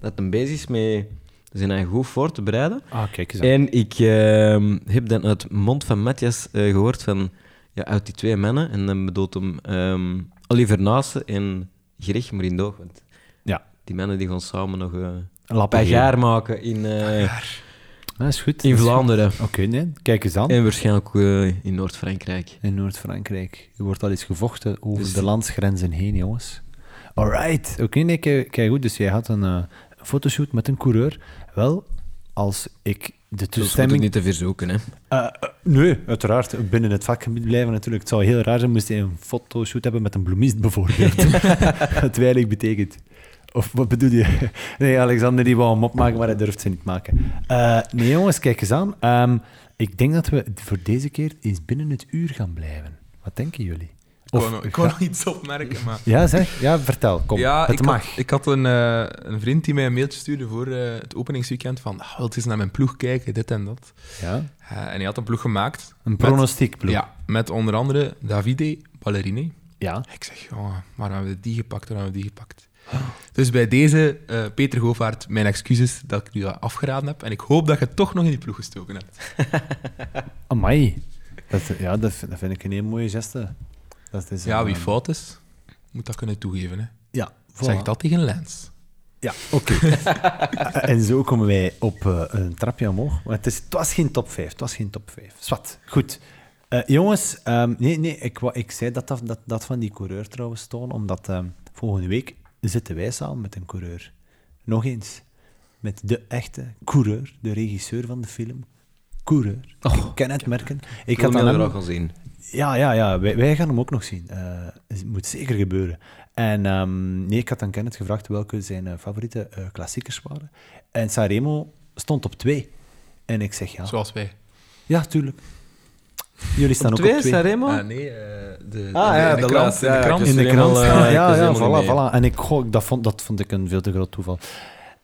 dat hem bezig is met zijn eigen goed voor te bereiden. Ah, kijk eens aan. En ik ehm, heb dan uit mond van Matthias eh, gehoord van... Ja, uit die twee mannen. En dan bedoelt hem ehm, Oliver Naassen en Greg Morindo. Want Ja. die mannen die gaan samen nog Lappen pagaar maken in. Dat is goed. in Vlaanderen. Oké, nee. Kijk eens aan. En waarschijnlijk ook eh, in Noord-Frankrijk. In Noord-Frankrijk. Er wordt al eens gevochten over Dus- de landsgrenzen heen, jongens. Alright. Oké, nee, kijk, kijk goed. Dus jij had een eh, fotoshoot met een coureur. Wel, als ik de Dus toestemming... niet te verzoeken, hè. Eh, nee, uiteraard. Binnen het vakgebied blijven natuurlijk. Het zou heel raar zijn moest hij een fotoshoot hebben met een bloemist bijvoorbeeld. Wat weinig betekent. Of wat bedoel je? Nee, Alexander die wou hem opmaken, maar hij durft ze niet maken. Eh, nee, jongens, kijk eens aan. Ehm, ik denk dat we voor deze keer eens binnen het uur gaan blijven. Wat denken jullie? Ik nog, ik wou nog iets opmerken, maar... Ja, zeg. Ja, vertel. Kom. ja, het ik mag. Had, ik had een, eh, een vriend die mij een mailtje stuurde voor eh, het openingsweekend van ah, wil eens naar mijn ploeg kijken, dit en dat. Ja, en hij had een ploeg gemaakt. een pronostiekploeg. Ja, met onder andere Davide Ballerini. Ja. Ik zeg, oh, maar hebben we die gepakt, dan hebben we die gepakt. Dus bij deze, eh, Peter Govaert, mijn excuses dat ik u dat afgeraden heb. En ik hoop dat je het toch nog in die ploeg gestoken hebt. Amai. Dat, ja, dat, vind- dat vind ik een heel mooie geste. Dat is, Ja, wie eh, fout is, moet dat kunnen toegeven. Hè. Ja, voilà. Zeg dat tegen Lens. Ja, oké. en zo komen wij op eh, een trapje omhoog. Maar het, is, het was geen top 5. Het was geen top 5. Zwat, goed. Jongens, ehm, nee, nee, ik, ik zei dat, dat, dat, dat van die coureur trouwens, Toon, omdat ehm, volgende week zitten wij samen met een coureur. Nog eens. Met de echte coureur, de regisseur van de film. Coureur. ik ken het merken. Ik had hem al zien. ja, ja, ja. Wij, wij gaan hem ook nog zien. Eh, het moet zeker gebeuren. En ehm, nee, ik had aan Kenneth gevraagd welke zijn eh, favoriete eh, klassiekers waren. En Sanremo stond op twee. En ik zeg ja. Zoals wij. Ja, tuurlijk. Jullie staan Op ook twee, op twee. Sanremo? Ah, nee, eh, de, Ah, ja, in de de krant. laatste, in de ja, krant. In de krant helemaal, eh, ja, ja, voilà, voilà. En ik, goh, dat, vond, dat vond ik een veel te groot toeval.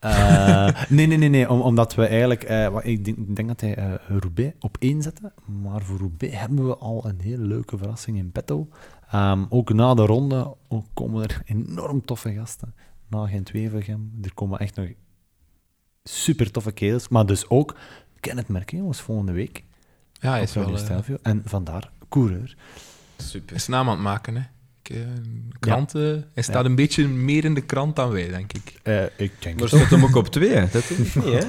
Eh, nee, nee, nee, nee. Om, omdat we eigenlijk... eh, wat, ik, denk, ik denk dat hij eh, Roubaix op één zette. Maar voor Roubaix hebben we al een hele leuke verrassing in petto. Ehm, ook na de ronde ook komen er enorm toffe gasten. Na Gent-Wevelgem. Er komen echt nog super toffe kerels. Maar dus ook... Ken het merken, jongens, volgende week. Ja, hij is wel... Eh, Stelvio. En vandaar coureur. Super. is naam aan het maken, hè. Ik, eh, kranten, Hij staat een beetje meer in de krant dan wij, denk ik. Eh, ik denk Maar staat hem ook op twee? Dat is niet, hè?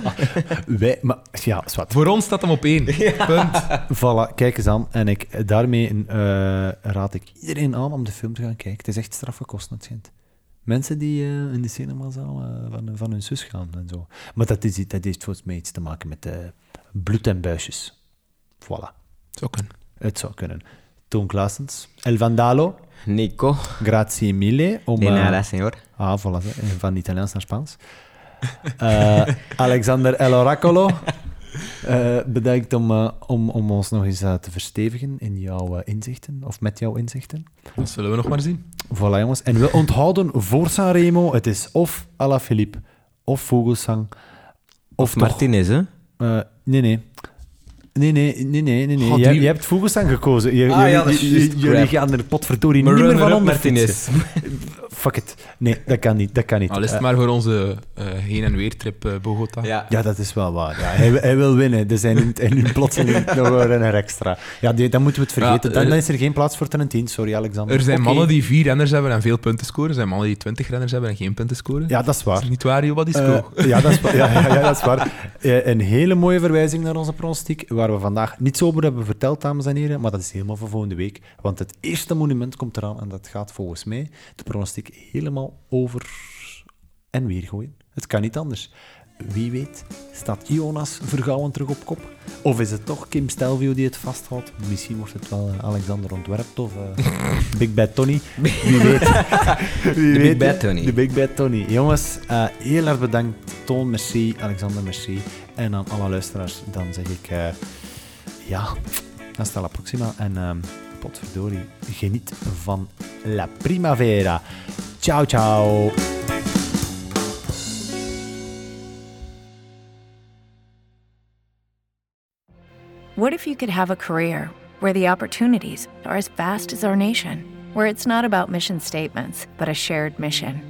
Wij, maar ja, zwart. Voor ons staat hem op één. Punt. Voilà, kijk eens aan. En ik, daarmee eh, raad ik iedereen aan om de film te gaan kijken. Het is echt straffe kosten, het schijnt. Mensen die eh, in de cinemazaal eh, van, van hun zus gaan en zo. Maar dat, is, dat heeft volgens mij iets te maken met eh, bloed en buisjes. Voilà, Zo kunnen. het zou kunnen. Toon Klaasens, El Vandalo, Nico. grazie mille. Om, De nada, señor. Ah, voilà, van Italiaans naar Spaans. Eh, Alexander El Oracolo, eh, bedankt om, eh, om, om ons nog eens te verstevigen in jouw inzichten, of met jouw inzichten. Dat zullen we nog maar zien. Voilà, jongens. En we onthouden voor Sanremo, het is of Alaphilippe, of Vogelsang, of, toch... Martinez, hè? eh, nee, nee. Nee, nee, nee, nee, nee. nee. Oh, Je, die- je hebt Vogelsang gekozen. Je, Ah, ja, dat is j- juist. jullie gaan er potverdorie Maar niet meer van onder Martinez. Fuck it. Nee, dat kan niet. Dat kan niet. Al is het Eh, maar voor onze eh, heen- en weertrip eh Bogota. Ja. Ja, dat is wel waar. Ja, hij, hij wil winnen. Dus hij neemt, hij neemt plotseling nog een renner extra. Ja, die, dan moeten we het vergeten. Ja, dan, dan is er geen plaats voor Trentijn. Sorry, Alexander. Er zijn mannen die vier renners hebben en veel punten scoren. Er zijn mannen die twintig renners hebben en geen punten scoren. Ja, dat is Is waar. het niet waar, Joba Disco? ja, dat is, ja, ja, ja, dat is waar. Een hele mooie verwijzing naar onze pronostiek, waar we vandaag niets over hebben verteld, dames en heren, maar dat is helemaal voor volgende week. Want het eerste monument komt eraan en dat gaat volgens mij de pronostiek helemaal over en weer gooien. Het kan niet anders. Wie weet staat Jonas Vergouwen terug op kop? Of is het toch Kim Stelvio die het vasthoudt? Misschien wordt het wel eh, Alexander Ontwerpt of eh, Big Bad Tony. Wie weet. Wie De Big weet, Bad hè? Tony. De Big Bad Tony. Jongens, eh, heel erg bedankt. Toon, merci. Alexander, merci. En aan alle luisteraars, dan zeg ik... eh, ja, hasta la próxima. En ehm potverdorie, geniet van la primavera. Ciao, ciao. What if you could have a career where the opportunities are as vast as our nation, where it's not about mission statements, but a shared mission?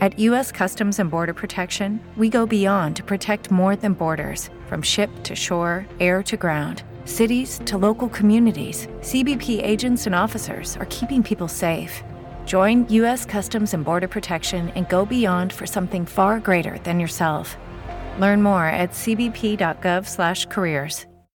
At U.S. Customs and Border Protection, we go beyond to protect more than borders from ship to shore, air to ground, cities to local communities. CBP agents and officers are keeping people safe. Join U.S. Customs and Border Protection and go beyond for something far greater than yourself. Learn more at cbp.gov/careers.